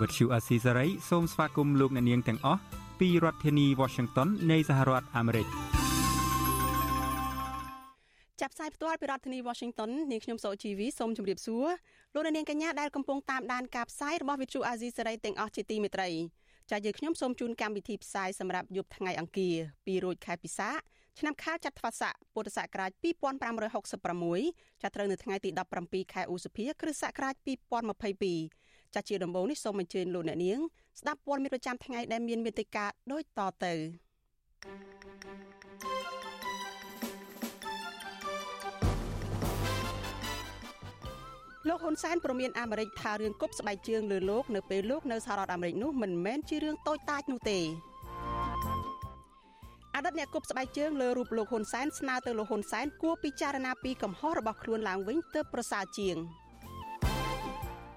វត្តឈូអាស៊ីសេរីសូមស្វាគមន៍លោកអ្នកនាងទាំងអស់ពីរដ្ឋធានី Washington នៃសហរដ្ឋអាមេរិកចាប់ផ្សាយផ្ទាល់ពីរដ្ឋធានី Washington នាងខ្ញុំសោជីវីសូមជម្រាបសួរលោកអ្នកនាងកញ្ញាដែលកំពុងតាមដានការផ្សាយរបស់ Vithu Azisari ទាំងអស់ជាទីមេត្រីចា៎យើងខ្ញុំសូមជូនកម្មវិធីផ្សាយសម្រាប់យប់ថ្ងៃអង្គារ2រោចខែពិសាឆ្នាំខាលចត្វាស័កពុទ្ធសករាជ2566ចាប់ត្រូវនៅថ្ងៃទី17ខែឧសភាគ្រិស្តសករាជ2022 ចាជាដំបូងនេះសូមអញ្ជើញលោកអ្នកនាងស្ដាប់ព័ត៌មានប្រចាំថ្ងៃដែលមានមេត្តាដូចតទៅលោកហ៊ុនសែនប្រមានអាមេរិកថារឿងគប់ស្បែកជើងលើលោកនៅពេលលោកនៅសហរដ្ឋអាមេរិកនោះមិនមែនជារឿងតូចតាចនោះទេអតីតអ្នកគប់ស្បែកជើងលើរូបលោកហ៊ុនសែនស្នើទៅលោកហ៊ុនសែនគួរពិចារណាពីកំហុសរបស់ខ្លួនឡើងវិញទើបប្រសើរជាង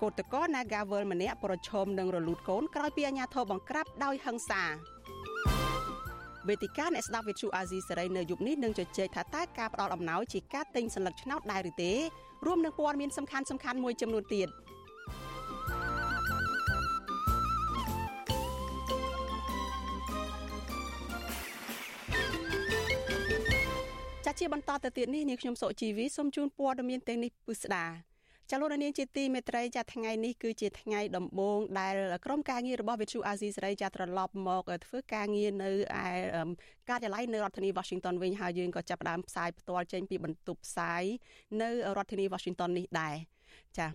កោតកោ Nagawal ម្នាក់ប្រឈមនឹងរលូតកូនក្រោយពីអាញាធរបង្ក្រាបដោយហិង្សាវេទិកាអ្នកស្ដាប់វិទ្យុអាស៊ីសេរីនៅយប់នេះនឹងជជែកថាតើការផ្ដល់អំណោយជាការទិញសัญลักษณ์ឆ្នោតដែរឬទេរួមនឹងព័ត៌មានសំខាន់សំខាន់មួយចំនួនទៀតចាជាបន្តទៅទៀតនេះនាងខ្ញុំសុជីវីសូមជូនព័ត៌មានទាំងនេះពិស្ដា ចាលោកនាងជាទីមេត្រីចាថ្ងៃនេះគឺជាថ្ងៃដំបូងដែលក្រុមការងាររបស់វិទ្យុអាស៊ីសេរីចាត្រឡប់មកធ្វើការងារនៅឯការិយាល័យនៅរដ្ឋធានី Washington វិញហើយយើងក៏ចាប់ផ្ដើមផ្សាយផ្ទាល់ចេញពីបន្ទប់ផ្សាយនៅរដ្ឋធានី Washington នេះដែរចា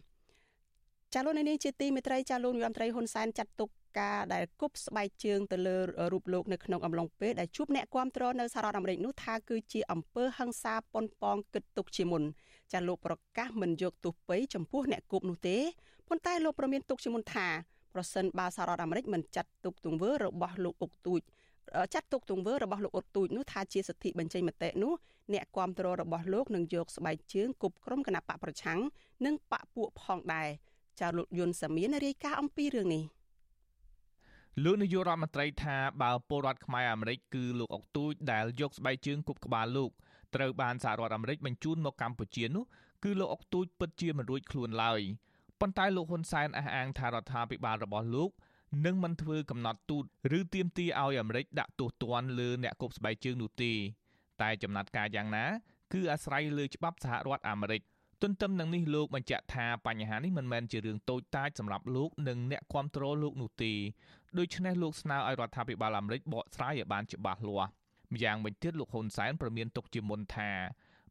ចាលោកនាងជាទីមេត្រីចាលោកនាយរដ្ឋមន្ត្រីហ៊ុនសែនចាត់ទុកការដែលគប់ស្បែកជើងទៅលើរូបលោកនៅក្នុងអំឡុងពេលដែលជួបអ្នកគាំទ្រនៅសហរដ្ឋអាមេរិកនោះថាគឺជាអំពើហិង្សាប៉ុនប៉ងគិតទុកជាមុន ចាលោកប្រកាសមិនយកទោសពៃចំពោះអ្នកគប់នោះទេប៉ុន្តែលោកប្រមានទុកជាមុនថាប្រសិនបើសហរដ្ឋអាមេរិកមិនចាត់ទុកទង្វើរបស់លោកអុកទូចចាត់ទុកទង្វើរបស់លោកអុកទូចនោះថាជាសិទ្ធិបញ្ចេញមតិនោះអ្នកគាំទ្ររបស់លោកនឹងយកស្បែកជើងគប់ក្រុមគណៈបកប្រឆាំងនិងបកពួកផងដែរចាលោកយុនសាមៀនរាយការណ៍អំពីរឿងនេះលោកនាយករដ្ឋមន្ត្រីថាបើពលរដ្ឋខ្មែរអាមេរិកគឺលោកអុកទូចដែលយកស្បែកជើងគប់ក្បាលលោក ត្រូវបានសហរដ្ឋអាមេរិកបញ្ជូនមកកម្ពុជានោះគឺលោកអុកទូចពិតជាមិនរួចខ្លួនឡើយប៉ុន្តែលោកហ៊ុនសែនអះអាងថារដ្ឋាភិបាលរបស់លោកនឹងមិនធ្វើកំណត់ទូតឬទាមទារឲ្យអាមេរិកដាក់ទោសទណ្ឌលើអ្នកគប់ស្បែកជើងនោះទេតែចំណាត់ការយ៉ាងណា គឺអាស្រ័យលើច្បាប់សហរដ្ឋអាមេរិកទន្ទឹមនឹងនេះលោកបញ្ជាក់ថាបញ្ហានេះមិនមែនជារឿងតូចតាចសម្រាប់លោកនិងអ្នកគ្រប់គ្រងលោកនោះទេដូច្នេះលោកស្នើឲ្យរដ្ឋាភិបាលអាមេរិកបកស្រាយឲ្យបានច្បាស់លាស់ ម្យ៉ាងវិញទៀតលោកហ៊ុនសែនប្រមានទុកជាមុនថា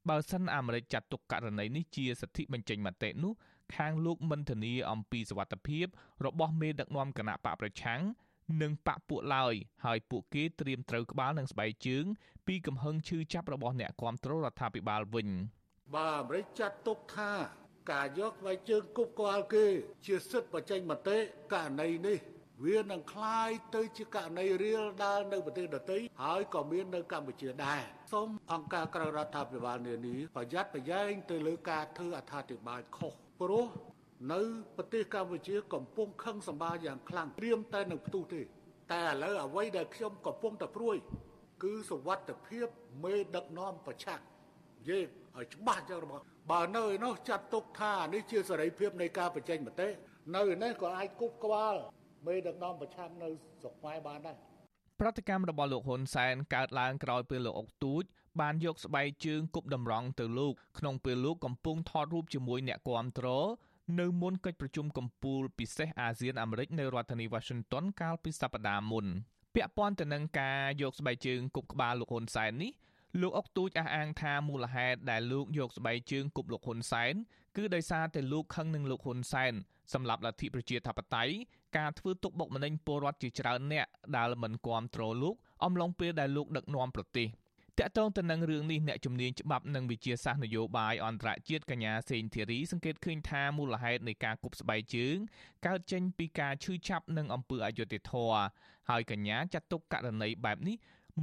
បើសិនអាមេរិកចាត់ទុកករណីនេះជាសិទ្ធិបញ្ចេញមតិនោះខាងលោកមិនធានាអំពីសវត្ថភាពរបស់មេដឹកនាំគណៈបកប្រឆាំងនិងបកពួកឡើយហើយពួកគេត្រៀមត្រូវក្បាលនឹងស្បែកជើង ពីកំហឹងឈឺចាប់របស់អ្នកគ្រប់គ្រងរដ្ឋាភិបាលវិញបើអាមេរិកចាត់ទុកថា ការយកស្បែកជើងគប់ក្បាលគេ ជាសិទ្ធិបញ្ចេញមតិករណីនេះ វានឹងคล้ายទៅជាករណីរៀលដាលនៅប្រទេសដទៃហើយក៏មាននៅកម្ពុជាដែរសូមអង្គការក្រៅរដ្ឋាភិបាលនានាប្រយ័ត្នប្រយែងទៅលើការធ្វើអត្ថាធិប្បាយខុសព្រោះនៅប្រទេសកម្ពុជាកំពុងខឹងសម្បាយ៉ាងខ្លាំងត្រៀមតែនឹងផ្ទុះទេតែឥឡូវអ្វីដែលខ្ញុំកំពុងតែព្រួយ គឺសវត្ថភាពមេដឹកនាំប្រឆាំងនិយាយឲ្យច្បាស់ចឹងរបស់បើនៅឯនោះចាត់ទុកថានេះជាសេរីភាពនៃការបញ្ចេញមតិនៅឯនេះក៏អាចគប់ក្បាល មេដឹកនាំប្រឆាំងនៅស្រុកខ្មែរបានដែរប្រតិកម្មរបស់លោកហ៊ុនសែនកើតឡើងក្រោយពេលលោកអុកទូចបានយកស្បែកជើងគប់តម្រង់ទៅលោកក្នុងពេលលោកកំពុងថតរូបជាមួយអ្នកគាំទ្រនៅមុនកិច្ចប្រជុំកំពូលពិសេសអាស៊ានអាមេរិកនៅរដ្ឋធានី Washington កាលពីសប្តាហ៍មុនពាក់ព័ន្ធទៅនឹងការយកស្បែកជើងគប់ក្បាលលោកហ៊ុនសែននេះលោកអុកទូចអះអាងថាមូលហេតុដែលលោកយកស្បែកជើងគប់លោកហ៊ុនសែនគឺដោយសារតែលោកខឹងនឹងលោកហ៊ុនសែនសម្រាប់លទ្ធិប្រជាធិបតេយ្យ ការធ្វើទុកបុកម្នេញពលរដ្ឋជាច្រើនអ្នកដែលមិនគាំទ្រលោកអំឡុងពេលដែលលោកដឹកនាំប្រទេសតកតងទៅនឹងរឿងនេះអ្នកជំនាញច្បាប់និងវិជាសាស្ត្រនយោបាយអន្តរជាតិកញ្ញាសេងធីរីសង្កេតឃើញថាមូលហេតុនៃការគប់ស្បែកជើងកើតចេញពីការឈឺចាប់និងអំពើអយុត្តិធម៌ហើយកញ្ញាចាត់ទុកករណីបែបនេះ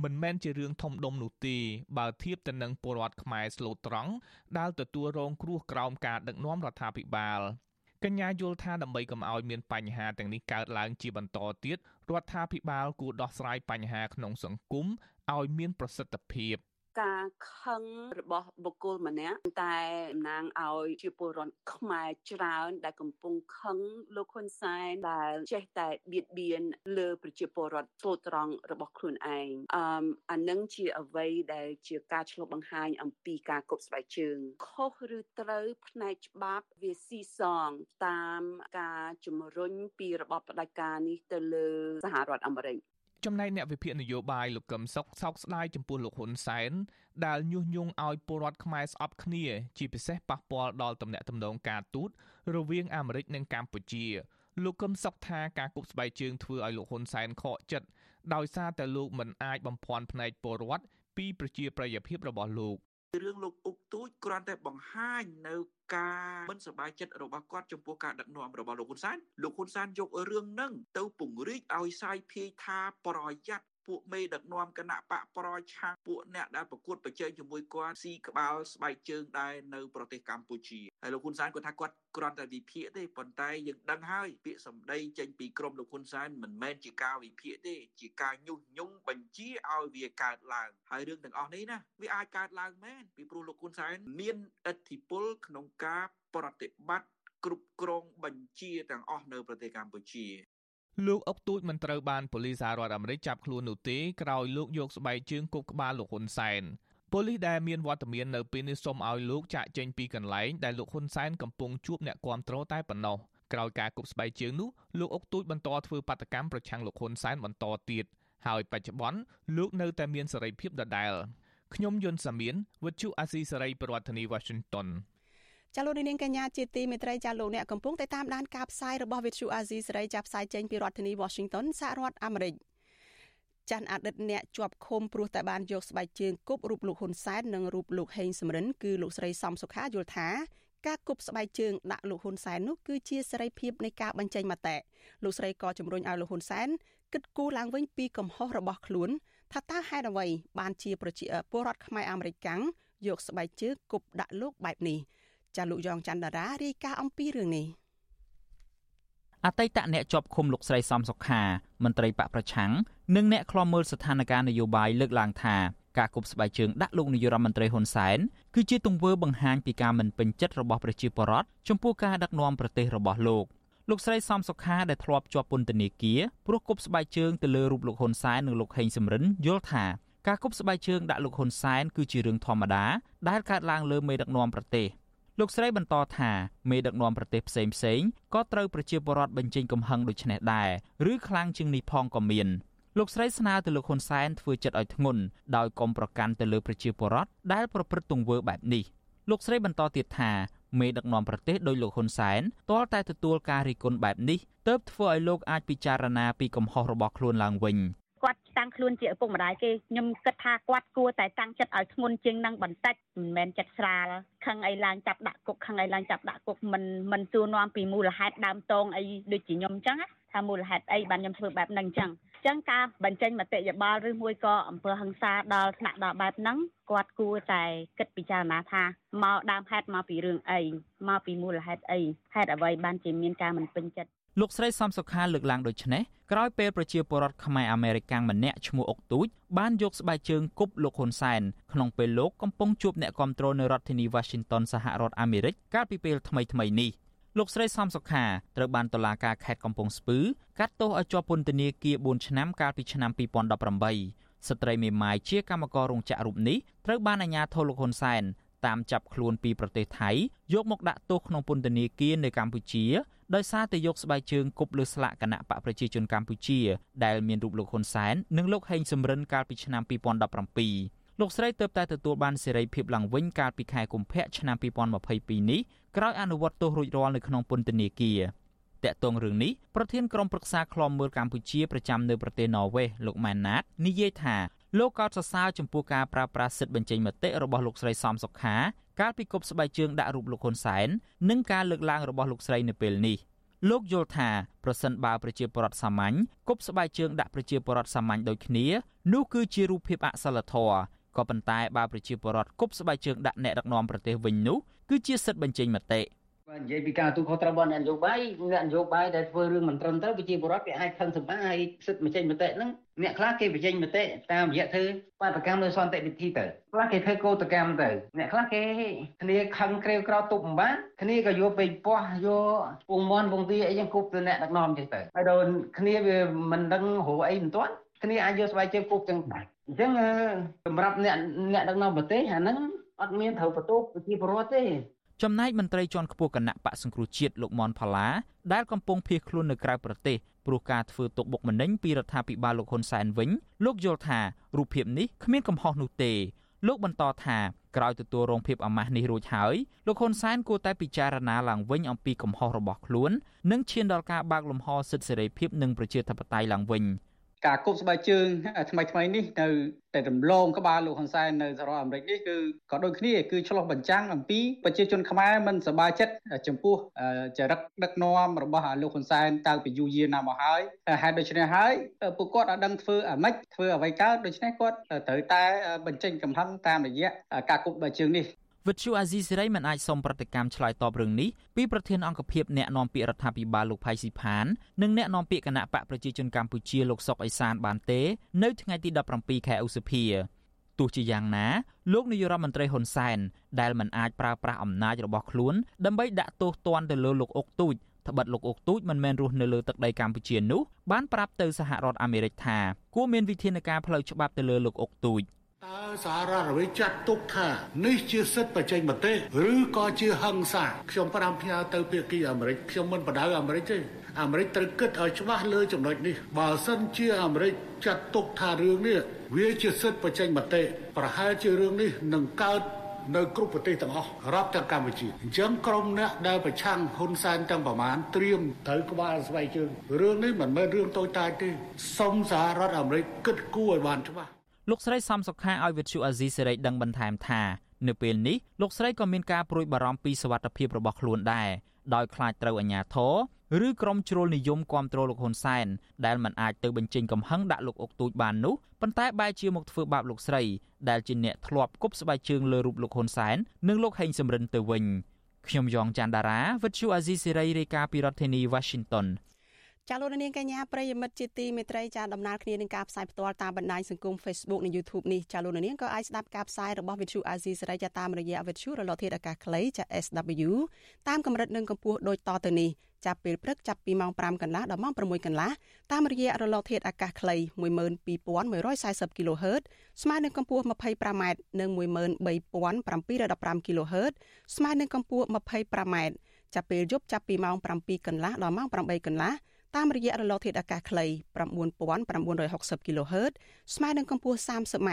មិនមែនជារឿងធំដុំនោះទេបើធៀបទៅនឹងពលរដ្ឋខ្មែរស្លូតត្រង់ដែលទទួលរងគ្រោះក្រោមការដឹកនាំរដ្ឋាភិបាល កញ្ញាយល់ថាដើម្បីកុំឲ្យមានបញ្ហាទាំងនេះកើតឡើងជាបន្តទៀតរដ្ឋាភិបាលគួរដោះស្រាយបញ្ហាក្នុងសង្គមឲ្យមានប្រសិទ្ធភាព ការខឹងរបស់បុគ្គលម្នាក់តែតំណាងឲ្យជាពលរដ្ឋខ្មែរច្រើនដែលកំពុងខឹងលោកហ៊ុនសែនដែលចេះតែបៀតបៀនលើប្រជាពលរដ្ឋស្លូតត្រង់របស់ខ្លួនឯងអឺអានឹងជាអ្វីដែលជាការឆ្លុះបង្ហាញអំពីការគប់ស្បែកជើងខុសឬត្រូវផ្នែកច្បាប់វាស៊ីសងតាមការជំរុញពីរបបផ្ដាច់ការនេះទៅលើសហរដ្ឋអាមេរិក ចំណែកអ្នកវិភាគនយោបាយលោកកឹមសុខសោកស្ដាយចំពោះលោកហ៊ុនសែនដែលញុះញង់ឲ្យពលរដ្ឋខ្មែរស្អប់គ្នា ជាពិសេសប៉ះពាល់ដល់ទំនាក់ទំនងការទូតរវាងអាមេរិកនិងកម្ពុជាលោកកឹមសុខថាការគប់ស្បែកជើងធ្វើឲ្យលោកហ៊ុនសែនខកចិត្តដោយសារតែលោកមិនអាចបំភាន់ភ្នែកពលរដ្ឋពីប្រជាប្រិយភាពរបស់លោក រឿងលោកអុកទូចគ្រាន់តែបង្ហាញនៅការមិនសប្បាយចិត្តរបស់គាត់ចំពោះការដឹកនាំរបស់លោកហ៊ុនសែនលោកហ៊ុនសែនយករឿងហ្នឹងទៅពង្រីកឲ្យសាយភាយថាប្រយ័ត្ន ពួកមេដឹកនាំគណៈបកប្រឆាំងពួកអ្នកដែលប្រកួតប្រជែងជាមួយគាត់ស៊ីក្បាលស្បែកជើងដែរនៅប្រទេសកម្ពុជាហើយលោកហ៊ុនសែនគាត់ថាគាត់គ្រាន់តែវិភាគទេប៉ុន្តែយើងដឹងហើយពាក្យសម្ដីចេញពីក្រមលោកហ៊ុនសែនមិនមែនជាការវិភាគទេ ជាការញុះញង់បញ្ជាឲ្យវាកើតឡើងហើយរឿងទាំងអស់នេះណាវាអាចកើតឡើងមែនពីព្រោះលោកហ៊ុនសែនមានឥទ្ធិពលក្នុងការប្រតិបត្តិគ្រប់គ្រងបញ្ជាទាំងអស់នៅប្រទេសកម្ពុជា លោកអុកទូចមិនត្រូវបានប៉ូលីសសហរដ្ឋអាមេរិកចាប់ខ្លួននោះទេក្រោយលោកយកស្បែកជើងគប់ក្បាលលោកហ៊ុនសែនប៉ូលីសដែលមានវត្តមាននៅពេលនេះសូមឲ្យលោកចាក់ចេញពីកន្លែងដែលលោកហ៊ុនសែនកំពុងជួបអ្នកគាំទ្រតែប៉ុណ្ណោះក្រោយការគប់ស្បែកជើងនោះលោកអុកទូចបន្តធ្វើបាតកម្មប្រឆាំងលោកហ៊ុនសែនបន្តទៀតហើយបច្ចុប្បន្នលោកនៅតែមានសេរីភាពដដែលខ្ញុំយុនសាមៀនវិទ្យុអាស៊ីសេរីប្រធានាធិបតី Washington ចាលោកនាងកញ្ញាជាទីមេត្រីចាលោកអ្នកកំពុងតែតាមដានការផ្សាយរបស់ Vithu Azizi សេរីចាប់ផ្សាយចេញពីរដ្ឋធានី Washington សហរដ្ឋអាមេរិកចាន់អតីតអ្នកជាប់ឃុំព្រោះតែបានយកស្បែកជើងគប់រូបលោកហ៊ុនសែននិងរូបលោកហេងសំរិនគឺលោកស្រីសំសុខាយល់ថាការគប់ស្បែកជើងដាក់លោកហ៊ុនសែននោះគឺជាសេរីភាពនៃការបញ្ចេញមតិលោកស្រីក៏ជំរុញឲ្យលោកហ៊ុនសែនគិតគូរឡើងវិញពីកំហុសរបស់ខ្លួនថាតើហេតុអ្វីបានជាប្រជាពលរដ្ឋខ្មែរអាមេរិកកាំងយកស្បែកជើងគប់ដាក់លោកបែបនេះ ចាលោកយ៉ងច័ន្ទតារារាយការណ៍អំពីរឿងនេះអតីតអ្នកជាប់ឃុំលោកស្រីសំសុខាមន្ត្រីបកប្រឆាំងនិងអ្នកខ្លាំមើលស្ថានភាពនយោបាយលើកឡើងថាការគប់ស្បែកជើងដាក់លោកនាយរដ្ឋមន្ត្រីហ៊ុនសែនគឺជាទង្វើបង្ហាញពីការមិនពេញចិត្តរបស់ប្រជាពលរដ្ឋចំពោះការដឹកនាំប្រទេសរបស់លោកលោកស្រីសំសុខាដែលធ្លាប់ជាប់ពន្ធនាគារព្រោះគប់ស្បែកជើងទៅលើរូបលោកហ៊ុនសែននិងលោកហេងសំរិនយល់ថាការគប់ស្បែកជើងដាក់លោកហ៊ុនសែនគឺជារឿងធម្មតាដែលកើតឡើងលើមេដឹកនាំប្រទេស លោកស្រីបន្តថាមេដឹកនាំប្រទេសផ្សេងផ្សេងក៏ត្រូវប្រជាពលរដ្ឋបញ្ចេញកំហឹងដូចនេះដែរឬខ្លាំងជាងនេះផងក៏មានលោកស្រីស្នើទៅលោកហ៊ុនសែនធ្វើចិត្តឲ្យធ្ងន់ដោយកុំប្រកាន់ទៅលើប្រជាពលរដ្ឋដែលប្រព្រឹត្តទង្វើបែបនេះលោកស្រីបន្តទៀតថាមេដឹកនាំប្រទេសដោយលោកហ៊ុនសែនទាល់តែទទួលការរិះគន់បែបនេះទើបធ្វើឲ្យលោកអាចពិចារណាពីកំហុសរបស់ខ្លួនឡើងវិញ គាត់តាំងខ្លួនជាឪពុកម្ដាយគេខ្ញុំគិតថាគាត់គួរតែតាំងចិត្តឲ្យធ្ងន់ជាងនឹងបន្តិចមិនមែនចិត្តស្រាលខឹងអីឡើងចាប់ដាក់គុកខឹងអីឡើងចាប់ដាក់គុកមិនមិនសួរនាំពីមូលហេតុដើមតងអីដូចជាខ្ញុំអញ្ចឹងថាមូលហេតុអីបានខ្ញុំធ្វើបែបហ្នឹងអញ្ចឹងអញ្ចឹងការបញ្ចេញមតិយោបល់ឬមួយក៏អំពើហិង្សាដល់ថ្នាក់ដល់បែបហ្នឹងគាត់គួរតែគិតពិចារណាថាមកដើមហេតុមកពីរឿងអីមកពីមូលហេតុអីហេតុអ្វីបានជាមានការមិនពេញចិត្ត លោកស្រីសំសុខាលើកឡើងដូចនេះក្រោយពេលប្រជាពលរដ្ឋខ្មែរអាមេរិកាំងម្នាក់ឈ្មោះអុកទូចបានយកស្បែកជើងគប់លោកហ៊ុនសែនក្នុងពេលលោកកំពុងជួបអ្នកគាំទ្រនៅរដ្ឋធានី Washington សហរដ្ឋអាមេរិកកាលពីពេលថ្មីៗនេះលោកស្រីសំសុខាត្រូវបានតុលាការខេត្តកំពង់ស្ពឺកាត់ទោសឲ្យជាប់ពន្ធនាគារ4ឆ្នាំកាលពីឆ្នាំ2018ស្ត្រីមេម៉ាយជាកម្មកររោងចក្ររូបនេះត្រូវបានអាជ្ញាធរលោកហ៊ុនសែន តាមចាប់ខ្លួនពីប្រទេសថៃយកមកដាក់ទោសក្នុងពន្ធនាគារនៅកម្ពុជាដោយសារតែយកស្បែកជើងគប់លើស្លាកគណៈបកប្រជាជនកម្ពុជាដែលមានរូបលោកហ៊ុនសែននិងលោកហេងសំរិនកាលពីឆ្នាំ2017លោកស្រីទើបតែទទួលបានសេរីភាពឡើងវិញកាលពីខែកុម្ភៈឆ្នាំ2022នេះក្រោយអនុវត្តទោសរួចរាល់នៅក្នុងពន្ធនាគារតកតងរឿងនេះប្រធានក្រុមប្រឹក្សាឃ្លាំមើលកម្ពុជាប្រចាំនៅប្រទេសន័រវេសលោកម៉ែនណាតនិយាយថា លោកកោតសរសើរចំពោះការប្រើប្រាស់សិទ្ធិបញ្ចេញមតិរបស់លោកស្រីសំសុខាកាលពីគប់ស្បែកជើងដាក់រូបលោកហ៊ុនសែននិងការលើកឡើងរបស់លោកស្រីនៅពេលនេះលោកយល់ថាប្រសិនបើប្រជាពលរដ្ឋសាមញ្ញគប់ស្បែកជើងដាក់ប្រជាពលរដ្ឋសាមញ្ញដូចគ្នានោះគឺជារូបភាពអសិលធម៌ក៏ប៉ុន្តែបើប្រជាពលរដ្ឋគប់ស្បែកជើងដាក់អ្នកដឹកនាំប្រទេសវិញនោះគឺជាសិទ្ធិបញ្ចេញមតិ។និយាយពីការទូខុសត្រូវរបស់អ្នកនយោបាយអ្នកនយោបាយដែលធ្វើរឿងមិនត្រឹមត្រូវប្រជាពលរដ្ឋវាអាចខឹងសម្បាហើយសិទ្ធិបញ្ចេញមតិហ្នឹង អ្នកខ្លះគេបញ្ចេញមតិតាមរយៈធ្វើបាតកម្មលើសន្តិវិធីទៅខ្លះគេធ្វើកោតកម្មទៅអ្នកខ្លះគេគ្នាខឹងក្រេវក្រោទប់មិនបានគ្នាក៏យកពេកពោះយកពងមន់ពងទាអីចឹងគប់ទៅអ្នកដឹកនាំចឹងទៅហើយដល់គ្នាវាមិនដឹងរកអីមិនទាន់គ្នាអាចយកស្បែកជើងគប់ចឹងដែរអញ្ចឹងសម្រាប់អ្នកអ្នកដឹកនាំប្រទេសអាហ្នឹងអត់មានត្រូវបន្ទោសប្រជាពលរដ្ឋទេ ចំណែកមន្ត្រីជាន់ខ្ពស់គណៈបកសង្គ្រោះជាតិលោកមនផល្លាដែលកំពុងភៀសខ្លួននៅក្រៅប្រទេសព្រោះការធ្វើទុកបុកម្នេញពីរដ្ឋាភិបាលលោកហ៊ុនសែនវិញលោកយល់ថារូបភាពនេះគ្មានកំហុសនោះទេលោកបន្តថាក្រោយទទួលរងភាពអាម៉ាស់នេះរួចហើយលោកហ៊ុនសែនគួរតែពិចារណាឡើងវិញអំពីកំហុសរបស់ខ្លួន និងឈានដល់ការបើកលំហសិទ្ធិសេរីភាពនិងប្រជាធិបតេយ្យឡើងវិញ។ ការគប់ស្បែកជើងថ្មីថ្មីនេះនៅតែរំលងក្បាលលោកហ៊ុនសែននៅសហរដ្ឋអាមេរិកនេះគឺក៏ដូចគ្នាគឺឆ្លោះបញ្ចាំងអំពីប្រជាជនខ្មែរមិនសប្បាយចិត្តចំពោះចរិតដឹកនាំរបស់លោកហ៊ុនសែនតាំងពីយូរយារណាស់មកហើយហេតុដូច្នេះហើយពួកគាត់អត់ដឹងធ្វើអាម៉េចធ្វើអ្វីកើតដូច្នេះគាត់ត្រូវតែបញ្ចេញកំហឹងតាមរយៈការគប់ស្បែកជើងនេះ វិទ្យុអាស៊ីសេរីមិនអាចសុំប្រតិកម្មឆ្លើយតបរឿងនេះពីប្រធានអង្គភិបអ្នកនាំពាក្យរដ្ឋាភិបាលលោកផៃស៊ីផាននិងអ្នកនាំពាក្យគណៈបកប្រជាជនកម្ពុជាលោកសុកអេសានបានទេនៅថ្ងៃទី17ខែឧសភាទោះជាយ៉ាងណាលោកនាយរដ្ឋមន្ត្រីហ៊ុនសែនដែលមិនអាចប្រើប្រាស់អំណាចរបស់ខ្លួនដើម្បីដាក់ទោសទណ្ឌទៅលើលោកអុកទូចត្បិតលោកអុកទូចមិនមែនរស់នៅលើទឹកដីកម្ពុជានោះបានប្រាប់ទៅសហរដ្ឋអាមេរិកថាគួរមានវិធានការផ្លូវច្បាប់ទៅលើលោកអុកទូច តើសហរដ្ឋអាមេរិកចាត់ទុកថានេះជាសិទ្ធិបច្ចេកមតិឬក៏ជាហិង្សាខ្ញុំប្រាំផ្ញើទៅភាគីអាមេរិកខ្ញុំមិនបដៅអាមេរិកទេអាមេរិកត្រូវគិតឲ្យច្បាស់លើចំណុចនេះបើសិនជាអាមេរិកចាត់ទុកថារឿងនេះវាជាសិទ្ធិបច្ចេកមតិប្រហែលជារឿងនេះនឹងកើតនៅគ្រប់ប្រទេសទាំងអស់រាប់ទាំងកម្ពុជាអញ្ចឹងក្រុមអ្នកដែលប្រឆាំងហ៊ុនសែនទាំងប្រមាណត្រៀមត្រូវក្បាលស្បែកជើងរឿងនេះមិនមែនរឿងតូចតាចទេសូមសហរដ្ឋអាមេរិកគិតគូរឲ្យបានច្បាស់ លោកស្រីសំសុខាឲ្យវិទ្យុអាស៊ីសេរីដឹងបន្ថែមថានៅពេលនេះលោកស្រីក៏មានការព្រួយបារម្ភពីសវត្ថភាពរបស់ខ្លួនដែរដោយខ្លាចត្រូវអាជ្ញាធរឬក្រុមជ្រុលនិយមគ្រប់គ្រងលោកហ៊ុនសែនដែលមិនអាចទៅបញ្ចេញកំហឹងដាក់លោកអុកទូចបាននោះប៉ុន្តែបែរជាមកធ្វើបាបលោកស្រីដែលជាអ្នកធ្លាប់គប់ស្បែកជើងលើរូបលោកហ៊ុនសែននិងលោកហេងសំរិនទៅវិញខ្ញុំយ៉ងច័ន្ទដារាវិទ្យុអាស៊ីសេរីរាយការណ៍ពីរដ្ឋធានី Washington ចាលោកនាងកញ្ញាប្រិយមិត្តជាទីមេត្រីចាដំណើរគ្នានឹងការផ្សាយផ្ទាល់តាមបណ្ដាញសង្គម Facebook និង YouTube នេះចាលោកនាងក៏អាចស្ដាប់ការផ្សាយរបស់ Vithu Azizi សេរីចាតាមរយៈ Vithu រលកធាតុអាកាសខ្លីចា SW តាមកម្រិតនិងកម្ពស់ដូចតទៅនេះចាប់ពេលព្រឹកចាប់ពីម៉ោង5កន្លះដល់ម៉ោង6កន្លះតាមរយៈរលកធាតុអាកាសខ្លី12140 kHz ស្មើនឹងកម្ពស់ 25m និង13715 kHz ស្មើនឹងកម្ពស់ 25m ចាប់ពេលយប់ចាប់ពីម៉ោង7កន្លះដល់ម៉ោង8កន្លះ តាមរយៈរលកធាតុអាកាសខ្លី9960 kHz ស្មើនឹងកម្ពស់ 30m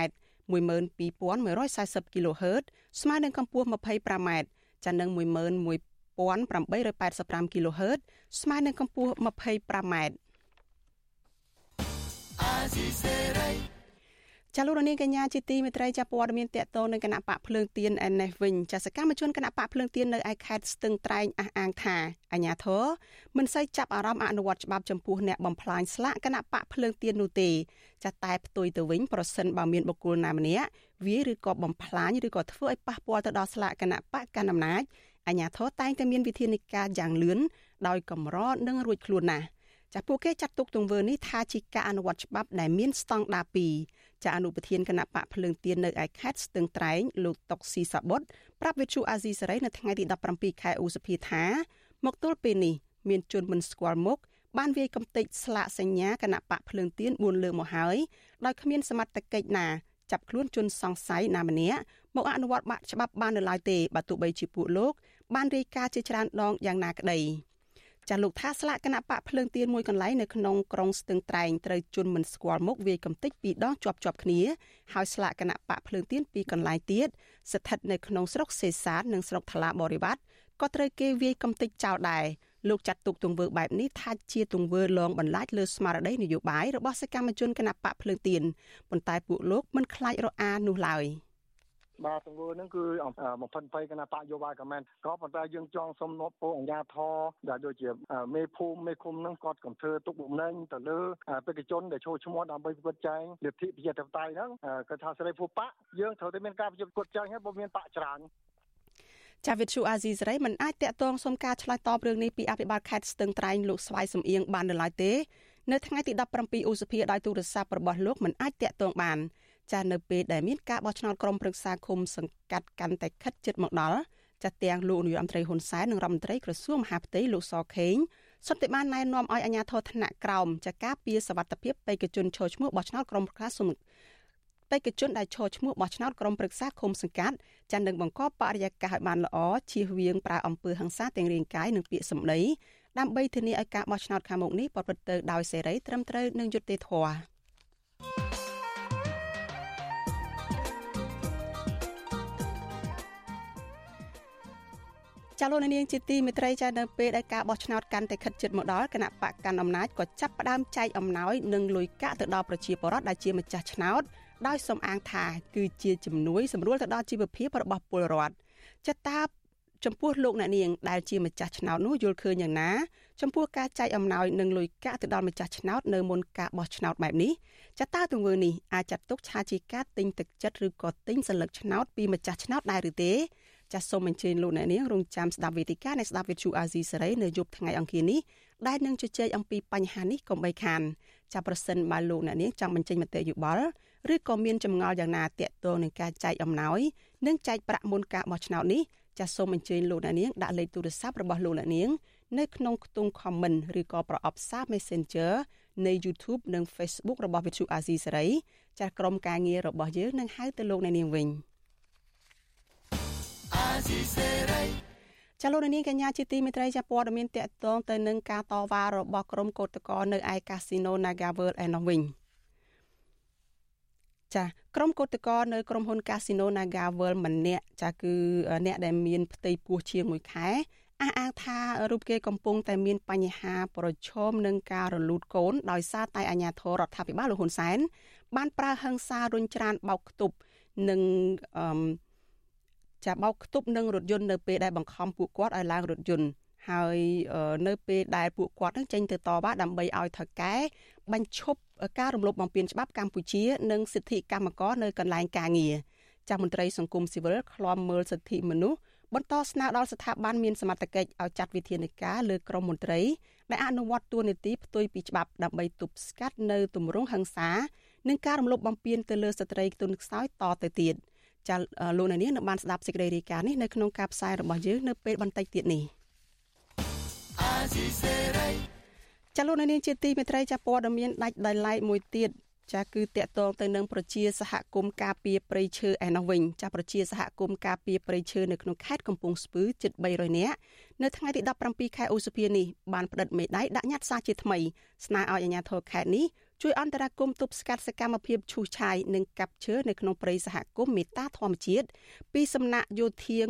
12140 kHz ស្មើនឹងកម្ពស់ 25m ចានឹង11885 kHz ស្មើនឹងកម្ពស់ 25m អាស៊ីសេរី ចាលោករនាងកញ្ញាជាទីមេត្រីចាព័ត៌មានតកតនៅគណៈបកភ្លើងទៀនឯនេះវិញចាសកម្មជនគណៈបកភ្លើងទៀននៅឯខេត្តស្ទឹងត្រែងអះអាងថាអាញាធរមិនសូវចាប់អារម្មណ៍អនុវត្តច្បាប់ចំពោះអ្នកបំផ្លាញស្លាកគណៈបកភ្លើងទៀននោះទេចាតែផ្ទុយទៅវិញប្រសិនបើមានបុគ្គលណាម្នាក់វាឬក៏បំផ្លាញឬក៏ធ្វើឲ្យប៉ះពាល់ទៅដល់ស្លាកគណៈបកកណ្ដាលអំណាចអាញាធរតែងតែមានវិធានការយ៉ាងលឿនដោយកម្រនិងរួចខ្លួនណាស់ចាពួកគេចាត់ទុកទង្វើនេះថាជាការអនុវត្តច្បាប់ដែលមានស្តង់ដារ2 ចាអនុប្រធានគណៈបកភ្លើងទៀននៅឯខេត្តស្ទឹងត្រែងលោកតុកស៊ីសាបុតប្រាប់វិទ្យុអាស៊ីសេរីនៅថ្ងៃទី17ខែឧសភាថាមកទល់ពេលនេះមានជនមិនស្គាល់មុខបានវាយកំទេចស្លាកសញ្ញាគណៈបកភ្លើងទៀន4លើកមកហើយដោយគ្មានសមត្ថកិច្ចណាចាប់ខ្លួនជនសង្ស័យណាម្នាក់មកអនុវត្តបាក់ច្បាប់បាននៅឡើយទេបើទោះបីជាពួកលោកបានរាយការណ៍ជាច្រើនដងយ៉ាងណាក្តី។ ចាលោកថាស្លាកគណៈបកភ្លើងទៀនមួយកន្លែងនៅក្នុងក្រុងស្ទឹងត្រែងត្រូវជន់មិនស្គាល់មុខវាយកំទេចពីរដងជាប់ជាប់គ្នាហើយស្លាកគណៈបកភ្លើងទៀនពីរកន្លែងទៀតស្ថិតនៅក្នុងស្រុកសេសាននិងស្រុកថ្លាបរិវត្តក៏ត្រូវគេវាយកំទេចចោលដែរលោកចាត់ទុកទង្វើបែបនេះថាជាទង្វើលងបន្លាចលើស្មារតីនយោបាយរបស់សកម្មជនគណបកភ្លើងទៀនប៉ុន្តែពួកលោកមិនខ្លាចរអានោះឡើយ។ បាទទង្វើហ្នឹងគឺបំផិនភ័យគណៈបកយោបាយក៏មែនក៏ប៉ុន្តែយើងចង់សុំនប់ពួកអាជ្ញាធរដែលដូចជាមេភូមិមេឃុំហ្នឹងគាត់កំធ្វើទុកបុកម្នេញទៅលើបេក្ខជនដែលចូលឈ្មោះដើម្បីប្រកួតចែងលទ្ធិប្រជាធិបតេយ្យហ្នឹងគាត់ថាសេរីភូបកយើងត្រូវតែមានការប្រកួតចែងហើយបើមានបកច្រើនចាវិទ្យុអាស៊ីសេរីមិនអាចតាក់ទងសុំការឆ្លើយតបរឿងនេះពីអភិបាលខេត្តស្ទឹងត្រែងលោកស្វាយសំអៀងបាននៅឡើយទេ នៅថ្ងៃទី17ឧសភាដោយទូរស័ព្ទរបស់លោកមិនអាចតាក់ទងបាន ចានៅពេលដែលមានការបោះឆ្នោតក្រុមប្រឹក្សាឃុំសង្កាត់កាន់តែខិតជិតមកដល់ចាទាំងលោកនាយរដ្ឋមន្ត្រីហ៊ុនសែននិងរដ្ឋមន្ត្រីក្រសួងមហាផ្ទៃលោកសខេងសុទ្ធតែបានណែនាំឲ្យអាជ្ញាធរថ្នាក់ក្រោមចាការពារសវត្ថិភាពបេក្ខជនឈរឈ្មោះបោះឆ្នោតក្រុមប្រឹក្សាសុំបេក្ខជនដែលឈរឈ្មោះបោះឆ្នោតក្រុមប្រឹក្សាឃុំសង្កាត់ចានឹងបង្កបរិយាកាសឲ្យបានល្អជៀសវាងប្រើអំពើហិង្សាទាំងរាងកាយនិងពាក្យសម្ដីដើម្បីធានាឲ្យការបោះឆ្នោតខាងមុខនេះប្រព្រឹត្តទៅដោយសេរីត្រឹមត្រូវនិងយុត្តិធម៌ ចាលោកនាងជាទីមេត្រីចានៅពេលដែលការបោះឆ្នោតកាន់តែខិតជិតមកដល់គណៈបកកាន់អំណាចក៏ចាប់ផ្ដើមចែកអំណោយនិងលុយកាក់ទៅដល់ប្រជាពលរដ្ឋដែលជាម្ចាស់ឆ្នោតដោយសំអាងថាគឺជាជំនួយសម្រួលទៅដល់ជីវភាពរបស់ពលរដ្ឋចតាចំពោះលោកអ្នកនាងដែលជាម្ចាស់ឆ្នោតនោះយល់ឃើញយ៉ាងណាចំពោះការចែកអំណោយនិងលុយកាក់ទៅដល់ម្ចាស់ឆ្នោតនៅមុនការបោះឆ្នោតបែបនេះចតាទង្វើនេះអាចចាត់ទុកថាជាការទិញទឹកចិត្តឬក៏ទិញសន្លឹកឆ្នោតពីម្ចាស់ឆ្នោតដែរឬទេ ចាសសូមអញ្ជើញលោកអ្នកនាងរងចាំស្ដាប់វេទិកានៃស្ដាប់វិទ្យុអាស៊ីសេរីនៅយប់ថ្ងៃអង្គារនេះដែលនឹងជជែកអំពីបញ្ហានេះកុំបីខានចាប់ប្រសិនបើលោកអ្នកនាងចង់បញ្ចេញមតិយោបល់ឬក៏មានចម្ងល់យ៉ាងណាទាក់ទងនឹងការចែកអំណោយនិងចែកប្រាក់មុនការបោះឆ្នោតនេះចាសសូមអញ្ជើញលោកអ្នកនាងដាក់លេខទូរស័ព្ទរបស់លោកអ្នកនាងនៅក្នុងខ្ទង់ comment ឬក៏ប្រអប់សារ Messenger នៃ YouTube និង Facebook របស់ Vithu Azizi សេរីចាស់ក្រុមការងាររបស់យើងនឹងហៅទៅលោកអ្នកនាងវិញ។ ចលនានាងកញ្ញាជាទីមេត្រីចាព័ត៌មានតកតងទៅនឹងការតវ៉ារបស់ក្រុមកោតក្រនៅឯកាស៊ីណូ Naga World ឯនោះវិញចាក្រុមកោតក្រនៅក្រុមហ៊ុន Casino Naga World ម្នាក់ចាគឺអ្នកដែលមានផ្ទៃពោះជាង1ខែអះអាងថារូបគេកំពុងតែមានបញ្ហាប្រឈមនឹងការរលូតកូនដោយសារតែអាជ្ញាធររដ្ឋាភិបាលលោកហ៊ុនសែនបានប្រើហិង្សារុញច្រានបោកខ្ទប់និងអឺ ចាបោកខ្ទប់នឹងរថយន្តនៅពេលដែលបង្ខំពួកគាត់ឲ្យឡើងរថយន្តហើយនៅពេលដែលពួកគាត់នឹងចេញទៅតវ៉ាដើម្បីឲ្យថៅកែបញ្ឈប់ការរំលោភបំពានច្បាប់កម្ពុជា និងសិទ្ធិកម្មករនៅកន្លែងការងារចាស់មន្ត្រីសង្គមស៊ីវិលឃ្លាំមើលសិទ្ធិមនុស្សបន្តស្នើដល់ស្ថាប័នមានសមត្ថកិច្ចឲ្យចាត់វិធានការលើក្រមមន្ត្រីដែលអនុវត្តទួនាទីផ្ទុយពីច្បាប់ដើម្បីទប់ស្កាត់នៅទម្រង់ហិង្សា និងការរំលោភបំពានទៅលើស្ត្រីទុនខ្សោយតទៅទៀត។ ចាលោកនាងនឹងបានស្ដាប់សេចក្តីរាយការណ៍នេះនៅក្នុងការផ្សាយរបស់យើងនៅពេលបន្តិចទៀតនេះចាលោកនាងជាទីមេត្រីចាព័ត៌មានដាច់ដោយឡែកមួយទៀតចាគឺតកតងទៅនឹងប្រជាសហគមន៍ការពារព្រៃឈើឯណោះវិញចាប្រជាសហគមន៍ការពារព្រៃឈើនៅក្នុងខេត្តកំពង់ស្ពឺជិត300នាក់នៅថ្ងៃទី17ខែឧសភានេះបានផ្តិតមេដាយដាក់ញត្តិសារជាថ្មីស្នើឲ្យអាជ្ញាធរខេត្តនេះ ជួយអន្តរាគមន៍ទប់ស្កាត់សកម្មភាពឈូសឆាយនិងកាប់ឈើនៅក្នុងព្រៃសហគមន៍មេតាធម្មជាតិពីសំណាក់យោធាង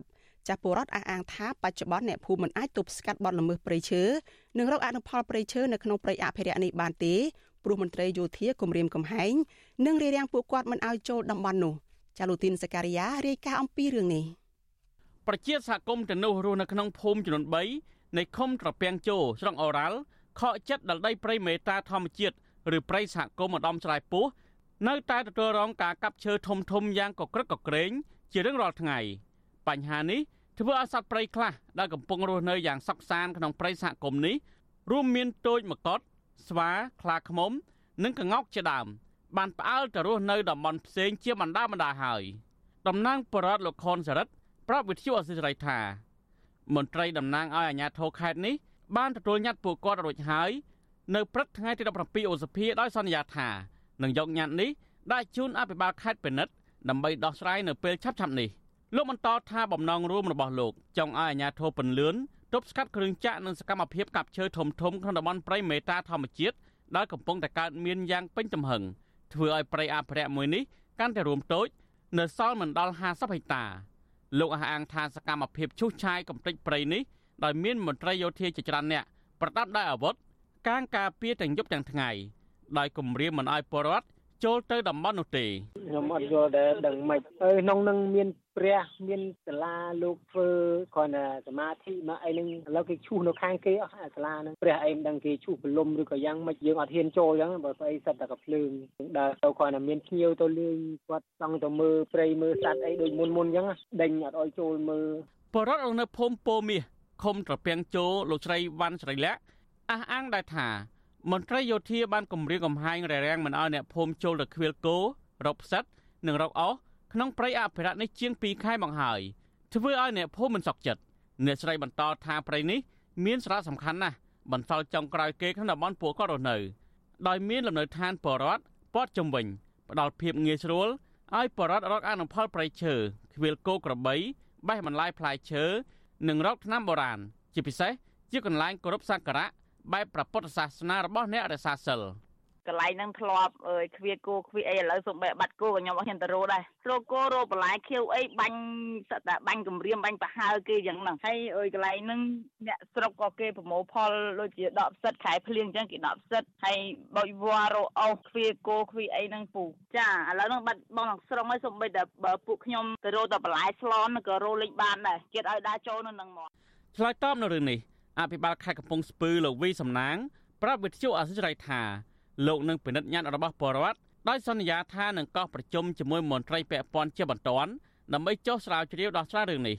70ចាស់ពលរដ្ឋអះអាងថាបច្ចុប្បន្នអ្នកភូមិមិនអាចទប់ស្កាត់បទល្មើសព្រៃឈើនិងរកអនុផលព្រៃឈើនៅក្នុងព្រៃអភិរក្សនេះបានទេព្រោះមន្ត្រីយោធាគម្រាមកំហែងនិងរារាំងពួកគាត់មិនឲ្យចូលតំបន់នោះចាលូទីនសការីយ៉ារាយការណ៍អំពីរឿងនេះប្រជាសហគមន៍ទាំងនោះរស់នៅក្នុងភូមិចំនួន3នៃឃុំត្រពាំងជោស្រុកអូរ៉ាល់ ខកចិត្តដល់ដីព្រៃមេតាធម្មជាតិឬព្រៃសហគមន៍ម្ដំឆ្លៃពោះនៅតែទទួលរងការកាប់ឈើធំធំយ៉ាងកក្រឹកកក្រែងជារៀងរាល់ថ្ងៃបញ្ហានេះធ្វើឲ្យសត្វព្រៃខ្លះដែលកំពុងរស់នៅយ៉ាងសុខសាន្តក្នុងព្រៃសហគមន៍នេះរួមមានទោចមកុដស្វាខ្លាឃ្មុំ និងក្ងោកជាដើម បានផ្អើលទៅរស់នៅតំបន់ផ្សេងជាបណ្ដាបណ្ដាហើយតំណាងបរដ្ឋលោកខុនសរិទ្ធប្រាប់វិទ្យុអសិរ័យថាមន្ត្រីតំណាងឲ្យអាជ្ញាធរខេត្តនេះ បានទទួលញត្តិពួកគាត់រួចហើយនៅព្រឹកថ្ងៃទី17ឧសភាដោយសន្យាថានឹងយកញត្តិនេះដាក់ជូនអភិបាលខេត្តពិនិត្យដើម្បីដោះស្រាយនៅពេលឆាប់ៗនេះលោកបន្តថាបំណងរួមរបស់លោកចង់ឲ្យអាជ្ញាធរពន្លឿនទប់ស្កាត់គ្រឿងចាក់និងសកម្មភាពកាប់ឈើធំធំក្នុងតំបន់ព្រៃមេតាធម្មជាតិដែលកំពុងតែកើតមានយ៉ាងពេញទំហឹងធ្វើឲ្យព្រៃអភិរក្សមួយនេះកាន់តែរួមតូចនៅសល់មិនដល់50ហិកតាលោកអះអាងថាសកម្មភាពឈូសឆាយកំទេចព្រៃនេះ ដោយមានមន្ត្រីយោធាជាច្រើនអ្នកប្រដាប់ដោយអាវុធកាងការពារទាំងយប់ទាំងថ្ងៃដោយគម្រាមមិនឲ្យពលរដ្ឋចូលទៅតំបន់នោះទេខ្ញុំអត់យល់ដែរដឹងមិនហើយក្នុងនឹងមានព្រះមានសាលាលោកធ្វើគ្រាន់តែសមាធិមកអីហ្នឹងឥឡូវគេឈូសនៅខាងគេអស់អាសាលាហ្នឹងព្រះអីមិនដឹងគេឈូសបលុំឬក៏យ៉ាងម៉េចយើងអត់ហ៊ានចូលអញ្ចឹងបើស្អីសិតតែកភ្លើងដើរទៅគ្រាន់តែមានភ្ញៀវទៅលេងគាត់ចង់ទៅមើលព្រៃមើលសត្វអីដូចមុនមុនអញ្ចឹងដេញអត់ឲ្យចូលមើលបរិវត្តនៅភូមិពោមាស ឃុំត្រពាំងជោលោកស្រីវ៉ាន់ស្រីលក្ខអះអាងដែរថា មន្ត្រីយោធាបានគម្រាមកំហែងរារាំងមិនឲ្យអ្នកភូមិចូលទៅខ្វៀលគោរកផ្សិតនិងរកអោសក្នុងព្រៃអភិរក្សនេះជាង2ខែមកហើយធ្វើឲ្យអ្នកភូមិមិនសុខចិត្តអ្នកស្រីបន្តថាព្រៃនេះមានសារៈសំខាន់ណាស់បន្សល់ចុងក្រោយគេក្នុងតំបន់ពួកគាត់រស់នៅដោយមានលំនៅឋានបរដ្ឋព័ទ្ធជំវិញផ្ដល់ភាពងាយស្រួលឲ្យបរដ្ឋរកអនុផលព្រៃឈើខ្វៀលគោក្របីបេះបន្លាយផ្លែឈើ និងរកថ្នាំបុរាណជាពិសេសជាកន្លែងគោរពសក្ការៈបែបព្រះពុទ្ធសាសនារបស់អ្នករសាសិល កន្លែងហ្នឹងធ្លាប់អើយខ្វៀគោខ្វៀអីឥឡូវសំបែបាត់គោក៏ខ្ញុំអត់ហ៊ានទៅរោដែររោគោរោបន្លែខៀវអីបាញ់សត្វតែបាញ់គម្រាមបាញ់ប្រហើគេយ៉ាងហ្នឹងហើយអើយកន្លែងហ្នឹងអ្នកស្រុកក៏គេប្រមូលផលដូចជាដកផ្សិតខែភ្លៀងអញ្ចឹងគេដកផ្សិតហើយបោចវ៉ារោអោសខ្វៀគោខ្វៀអីហ្នឹងពូចាឥឡូវហ្នឹងបាត់បងស្រុកហើយសំបីតែបើពួកខ្ញុំទៅរោតែបន្លែស្លនក៏រោលេងបានដែរជាតិឲ្យដើរចូលនៅហ្នឹងមកឆ្លើយតបនៅរឿងនេះអភិបាលខេត្តកំពង់ស្ពឺលោកវីសំណាងប្រាប់វិទ្យុអសិរ័យថា លោកនឹងពិនិត្យញត្តិរបស់ពលរដ្ឋដោយសន្យាថានឹងកោះប្រជុំជាមួយមន្ត្រីពាក់ព័ន្ធជាបន្ទាន់ដើម្បីចុះស្រាវជ្រាវដោះស្រាយរឿងនេះ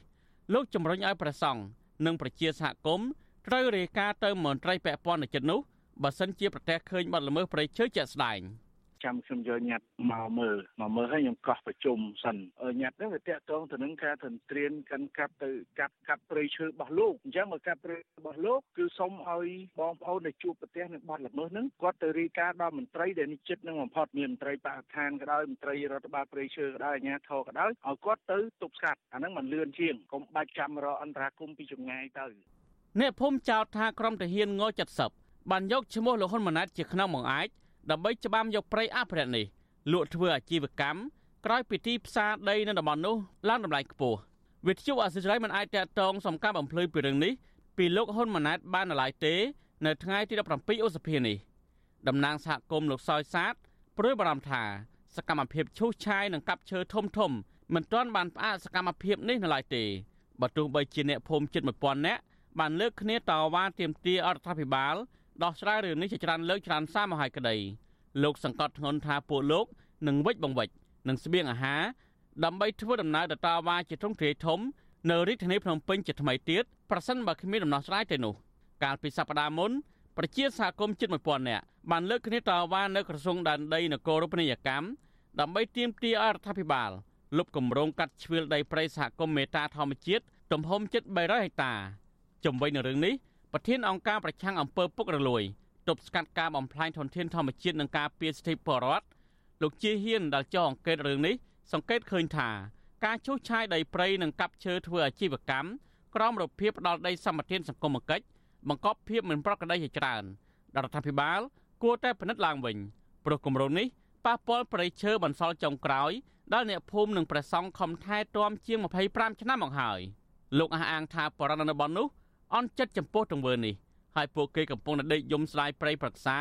លោកជំរុញឲ្យប្រសង់និងប្រជាសហគមន៍ត្រូវរាយការណ៍ទៅមន្ត្រីពាក់ព័ន្ធនៅចិត្តនោះបើសិនជាប្រទេសឃើញបាត់ល្មើសព្រៃឈើជាក់ស្ដែង។ ចាំខ្ញុំយកញត្តិមកមើលមកមើលហើយខ្ញុំកោះប្រជុំសិនញត្តិហ្នឹងវាតាក់ទងទៅនឹងការទន្ទ្រានកាន់កាប់ទៅកាប់កាប់ព្រៃឈើរបស់លោកអញ្ចឹងមកកាប់ព្រៃរបស់លោកគឺសូមឲ្យបងប្អូនដែលជួបប្រទេសនឹងបាត់ល្មើសហ្នឹងគាត់ទៅរាយការណ៍ដល់មន្ត្រីដែលនិជិតនឹងបំផុតមានមន្ត្រីបរិស្ថានក៏ដោយមន្ត្រីរដ្ឋបាលព្រៃឈើក៏ដោយអាជ្ញាធរក៏ដោយឲ្យគាត់ទៅទប់ស្កាត់អាហ្នឹងมันលឿនជាងកុំបាច់ចាំរកអន្តរាគមពីចម្ងាយទៅអ្នកភូមិចោទថាក្រុមទាហានង70បានយកឈ្មោះលោកហ៊ុនម៉ាណែតជាខ្នងបង្អាច ដើម្បីច្បាមយកព្រៃអភិរក្សនេះលក់ធ្វើអាជីវកម្មក្រោយពីទីផ្សារដីនៅតំបន់នោះឡើងតម្លៃខ្ពស់វិទ្យុអសិរ័យមិនអាចតតងសំការបំភ្លឺពីរឿងនេះពីលោកហ៊ុនម៉ាណែតបានឡើយទេ នៅថ្ងៃទី17ឧសភានេះតំណាងសហគមន៍លោកសយសាទព្រួយបារម្ភថាសកម្មភាពឈូសឆាយនិងកាប់ឈើធំធំមិនទាន់បានផ្អាកសកម្មភាពនេះនៅឡើយទេបើទោះបីជាអ្នកភូមិជិត1000នាក់បានលើកគ្នាតវ៉ាទាមទារអរដ្ឋាភិបាល ដោះស្រាយរឿងនេះជាច្រើនលើកច្រើនសារមកហើយក្តីលោកសង្កត់ធ្ងន់ថាពួកលោកនឹងវិច្ចបង្វិច្ចនឹងស្បៀងអាហារដើម្បីធ្វើដំណើរទៅតាវ៉ាជាទ្រង់ទ្រាយធំនៅរាជធានីភ្នំពេញជាថ្មីទៀតប្រសិនបើគ្មានដំណោះស្រាយទេនោះកាលពីសប្តាហ៍មុនប្រជាសហគមន៍ជិត1000នាក់បានលើកគ្នាតវ៉ានៅក្រសួងដែនដីនគររូបនីយកម្មដើម្បីទាមទារអរដ្ឋាភិបាលលុបគម្រោងកាត់ជ្រឿលដីព្រៃសហគមន៍មេតាធម្មជាតិទំហំជិត300ហិកតាជំវិញនឹងរឿងនេះ ប្រធានអង្គការប្រឆាំងអំពើពុករលួយទប់ស្កាត់ការបំផ្លាញធនធានធម្មជាតិនិងការពារសិទ្ធិពលរដ្ឋលោកជាហ៊ានដែលចោះអង្កេតរឿងនេះសង្កេតឃើញថាការឈូសឆាយដីព្រៃនិងកាប់ឈើធ្វើអាជីវកម្មក្រោមរបៀបផ្ដាល់ដីសម្បត្តិសង្គមគិច្ចបង្កប់ភាពមិនប្រក្រតីជាច្រើនរដ្ឋាភិបាលគួរតែពិនិត្យឡើងវិញព្រោះគម្រោងនេះប៉ះពាល់ប្រៃឈើបន្សល់ចុងក្រោយដល់អ្នកភូមិនិងប្រសង់ខំថែទាំជាង25ឆ្នាំមកហើយលោកអះអាងថាបរិណនៅបននោះ អន់ចិត្តចំពោះទង្វើនេះហើយពួកគេកំពុងតែដេកយំស្ដាយប្រៃប្រឹក្សា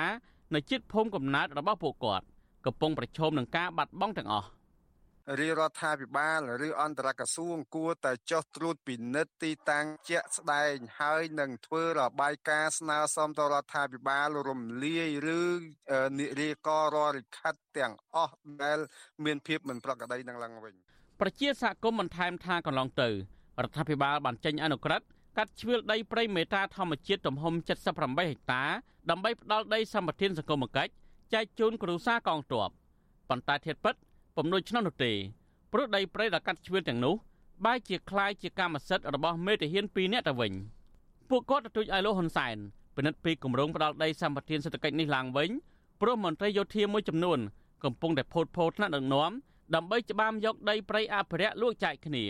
នៅចិត្តភូមិកំណើតរបស់ពួកគាត់កំពុងប្រឈមនឹងការបាត់បង់ទាំងអស់រាជរដ្ឋាភិបាលឬអន្តរក្រសួងគួរតែចុះត្រួតពិនិត្យទីតាំងជាក់ស្ដែងហើយនឹងធ្វើរបាយការណ៍ស្នើសុំទៅរដ្ឋាភិបាលរំលាយឬនិរាកររាល់លិខិតទាំងអស់ដែលមានភាពមិនប្រក្រតីនឹងឡើងវិញ ប្រជាសហគមន៍បន្ថែមថាកន្លងទៅរដ្ឋាភិបាលបានចេញអនុក្រឹត្យ កាត់ជ្រឿលដីព្រៃមេតាធម្មជាតិទំហំ78ហិកតាដើម្បីផ្ដាល់ដីសម្បត្តិសង្គមគិច្ចចែកជូនគ្រួសារកងទ័ពប៉ុន្តែធៀបពិតពំនួយឆ្នោតនោះទេព្រោះដីព្រៃដែលកាត់ជ្រឿលទាំងនោះបែរជាคล้ายជាកម្មសិទ្ធិរបស់មេតាហាន2នាក់ទៅវិញពួកគាត់ទទូចឲ្យលោកហ៊ុនសែនពិនិត្យពីគម្រោងផ្ដាល់ដីសម្បត្តិសេដ្ឋកិច្ចនេះឡើងវិញព្រោះមន្ត្រីយោធាមួយចំនួនកំពុងតែផូតផូតថ្នាក់ដឹកនាំដើម្បីច្បាមយកដីព្រៃអភិរក្សលួចចែកគ្នា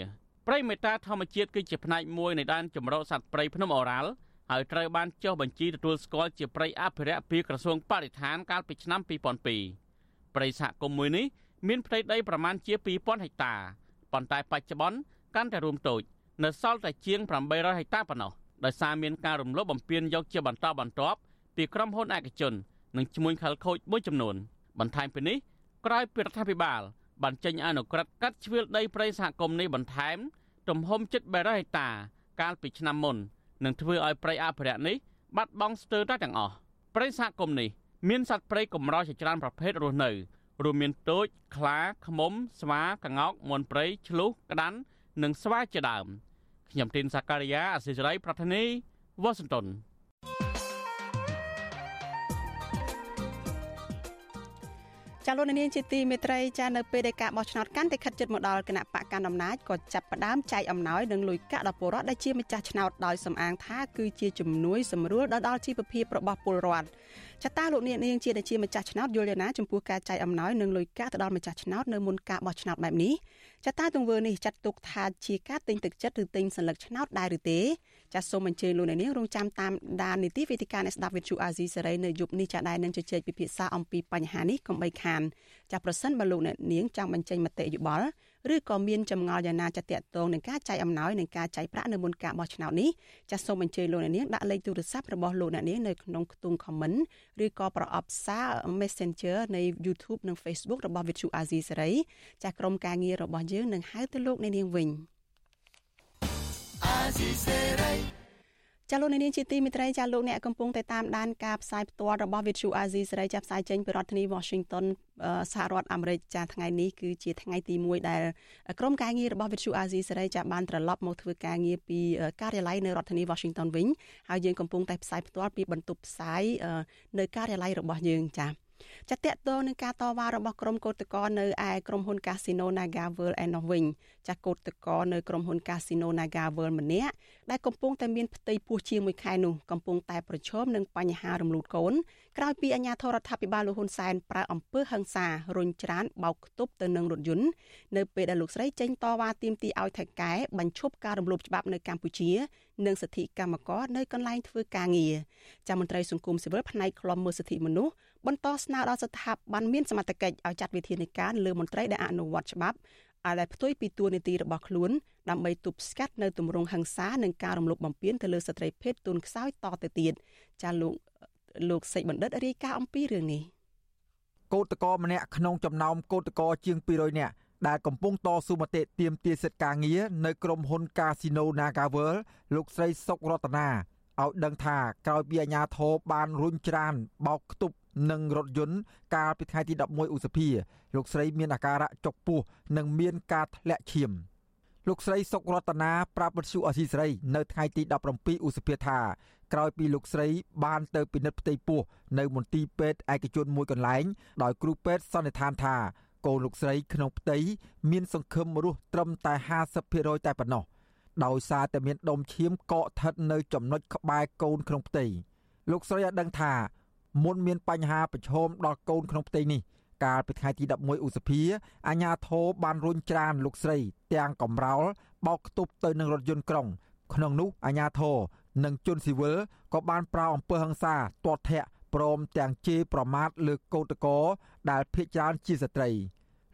ព្រៃមេតាធម្មជាតិគឺជាផ្នែកមួយនៃដែនជម្រកសត្វព្រៃភ្នំអូរ៉ាល់ហើយត្រូវបានចុះបញ្ជីទទួលស្គាល់ជាព្រៃអភិរក្សពីក្រសួងបរិស្ថានកាលពីឆ្នាំ2002ព្រៃសហគមន៍មួយនេះមានផ្ទៃដីប្រមាណជា2000ហិកតាប៉ុន្តែបច្ចុប្បន្នកាន់តែរួមតូចនៅសល់តែជាង800ហិកតាប៉ុណ្ណោះដោយសារមានការរំលោភបំពានយកជាបន្តបន្ទាប់ពីក្រុមហ៊ុនឯកជន និងឈ្មួញខលខូចមួយចំនួនបន្ថែមពីនេះក្រោយពីរដ្ឋាភិបាល បានចេញអនុក្រឹត្យកាត់ជ្រឿលដីព្រៃសហគមន៍នេះបន្ថែម ទំហំជិត300ហិកតា កាលពីឆ្នាំមុននឹងធ្វើឲ្យព្រៃអភិរក្សនេះបាត់បង់ស្ទើរតែទាំងអស់ព្រៃសហគមន៍នេះមានសត្វព្រៃកម្រជាច្រើនប្រភេទរស់នៅរួមមានទោចខ្លាឃ្មុំស្វាក្ងោកមាន់ព្រៃឆ្លុះក្តាន់និងស្វាជាដើមខ្ញុំទីនសាការីយ៉ាអសិរ័យប្រធានីវ៉ាស៊ីនតោន ចាលោកនាងជាទីមេត្រីចានៅពេលដែលការបោះឆ្នោតកាន់តែខិតជិតមកដល់គណៈបកកណ្ដាលអំណាចក៏ចាប់ផ្ដើមចែកអំណោយនិងលុយកាក់ដល់ពលរដ្ឋដែលជាម្ចាស់ឆ្នោតដោយសំអាងថាគឺជាជំនួយសម្រួលដល់ដល់ជីវភាពរបស់ពលរដ្ឋ ចតាលោកនាងជាដែលជាម្ចាស់ឆ្នោតយល់យ៉ាងណាចំពោះការចែកអំណោយនិងលុយកាក់ទៅដល់ម្ចាស់ឆ្នោតនៅមុនការបោះឆ្នោតបែបនេះចតាទង្វើនេះចាត់ទុកថាជាការទិញទឹកចិត្តឬទិញសញ្ញាឆ្នោតដែរឬទេចាសសូមអញ្ជើញលោកអ្នកនាងរងចាំតាមដាននីតិវេទិកាអ្នកស្ដាប់វិទ្យុអាស៊ីសេរីនៅយប់នេះចាដែរនឹងជជែកពិភាក្សាអំពីបញ្ហានេះកុំបីខានចាប្រសិនបើលោកអ្នកនាងចង់បញ្ចេញមតិយោបល់ ឬក៏មានចម្ងល់យ៉ាងណាចាតតតងនឹងការចែកអំណោយនិងការចែកប្រាក់នៅមុនការបោះឆ្នោតនេះចាសសូមអញ្ជើញលោកអ្នកនាងដាក់លេខទូរស័ព្ទរបស់លោកអ្នកនាងនៅក្នុងខ្ទង់ comment ឬក៏ប្រអប់សារ Messenger នៃ YouTube និង Facebook របស់វិទ្យុអាស៊ីសេរីចាសក្រុមការងាររបស់យើងនឹងហៅទៅលោកអ្នកនាងវិញអាស៊ីសេរី ចាលោកនាងជាទីមេត្រីចាលោកអ្នកកំពុងតែតាមដានការផ្សាយផ្ទាល់របស់ Vithu Azizi សេរីចាប់ផ្សាយចេញពីរដ្ឋធានី Washington សហរដ្ឋអាមេរិកចាថ្ងៃនេះគឺជាថ្ងៃទី1ដែលក្រុមការងាររបស់ Vithu Azizi សេរីចាបានត្រឡប់មកធ្វើការងារពីការិយាល័យនៅរដ្ឋធានី Washington វិញហើយយើងកំពុងតែផ្សាយផ្ទាល់ពីបន្ទប់ផ្សាយនៅការិយាល័យរបស់យើងចា ចាតកតនឹងការតវ៉ារបស់ក្រុមកោតក្រនៅឯក្រុមហ៊ុន Casino Naga World ឯនោះវិញចាកោតក្រនៅក្រុមហ៊ុន Casino Naga World ម្នាក់ដែលកំពុងតែមានផ្ទៃពោះជាមួយខែនោះកំពុងតែប្រឈមនឹងបញ្ហារំលូតកូនក្រោយពីអាជ្ញាធររដ្ឋាភិបាលលោកហ៊ុនសែនប្រើអំពើហិង្សារុញច្រានបោកទប់ទៅនឹងរថយន្តនៅពេលដែលលោកស្រីចេញតវ៉ាទាមទារឲ្យថៃកែបញ្ឈប់ការរំលោភច្បាប់នៅកម្ពុជា និងសិទ្ធិកម្មករនៅកន្លែងធ្វើការងារចាមន្ត្រីសង្គមស៊ីវិលផ្នែកខ្លំមើលសិទ្ធិមនុស្ស បន្តស្នើដល់ស្ថាប័នមានសមត្ថកិច្ចឲ្យចាត់វិធានការលើមន្ត្រីដែលអនុវត្តច្បាប់ឲ្យដែលផ្ទុយពីទួលនីតិរបស់ខ្លួនដើម្បីទប់ស្កាត់នៅទម្រង់ហិង្សានិងការរំលោភបំពានទៅលើស្ត្រីភេទទូនខ្សោយតទៅទៀតចាលោកលោកសេចបណ្ឌិតរាយការណ៍អំពីរឿងនេះកោតក្រម្នាក់ក្នុងចំណោមកោតក្រជាង200នាក់ដែលកំពុងតស៊ូមតិទាមទារសិទ្ធិការងារនៅក្រុមហ៊ុន Casino Nagavel លោកស្រីសុករតនាឲ្យដឹងថាក្រោយពីអាជ្ញាធរបានរុញច្រានបោកខ្ទប់ នឹងរថយន្តកាលពីថ្ងៃទី11ឧសភាលោកស្រីមានអាការៈចុកពោះនិងមានការធ្លាក់ឈាមលោកស្រីសុករតនាប្រាប់វិទ្យុអសីស្រីនៅថ្ងៃទី17ឧសភាថាក្រោយពីលោកស្រីបានទៅពិនិត្យផ្ទៃពោះនៅមន្ទីរពេទ្យឯកជនមួយកន្លែងដោយគ្រូពេទ្យសន្និដ្ឋានថាកូនលោកស្រីក្នុងផ្ទៃមានសង្ឃឹមរស់ត្រឹមតែ50%តែប៉ុណ្ណោះដោយសារតែមានដុំឈាមកកស្ថិតនៅចំណុចក្បែរកូនក្នុងផ្ទៃលោកស្រីឲ្យដឹងថា មុនមានបញ្ហាប្រឈមដល់កូនក្នុងផ្ទៃនេះកាលពីថ្ងៃទី11ឧសភាអាជ្ញាធរបានរុញច្រានលោកស្រី ទាំងកំរោលបោកខ្ទប់ទៅនឹងរថយន្តក្រុង ក្នុងនោះអាជ្ញាធរនិងជនស៊ីវិលក៏បានប្រោអំពើហិង្សាទាត់ធាក់ព្រមទាំងជេរប្រមាថលើកោតកោដែលភ ieck ច្រើនជាស្ត្រី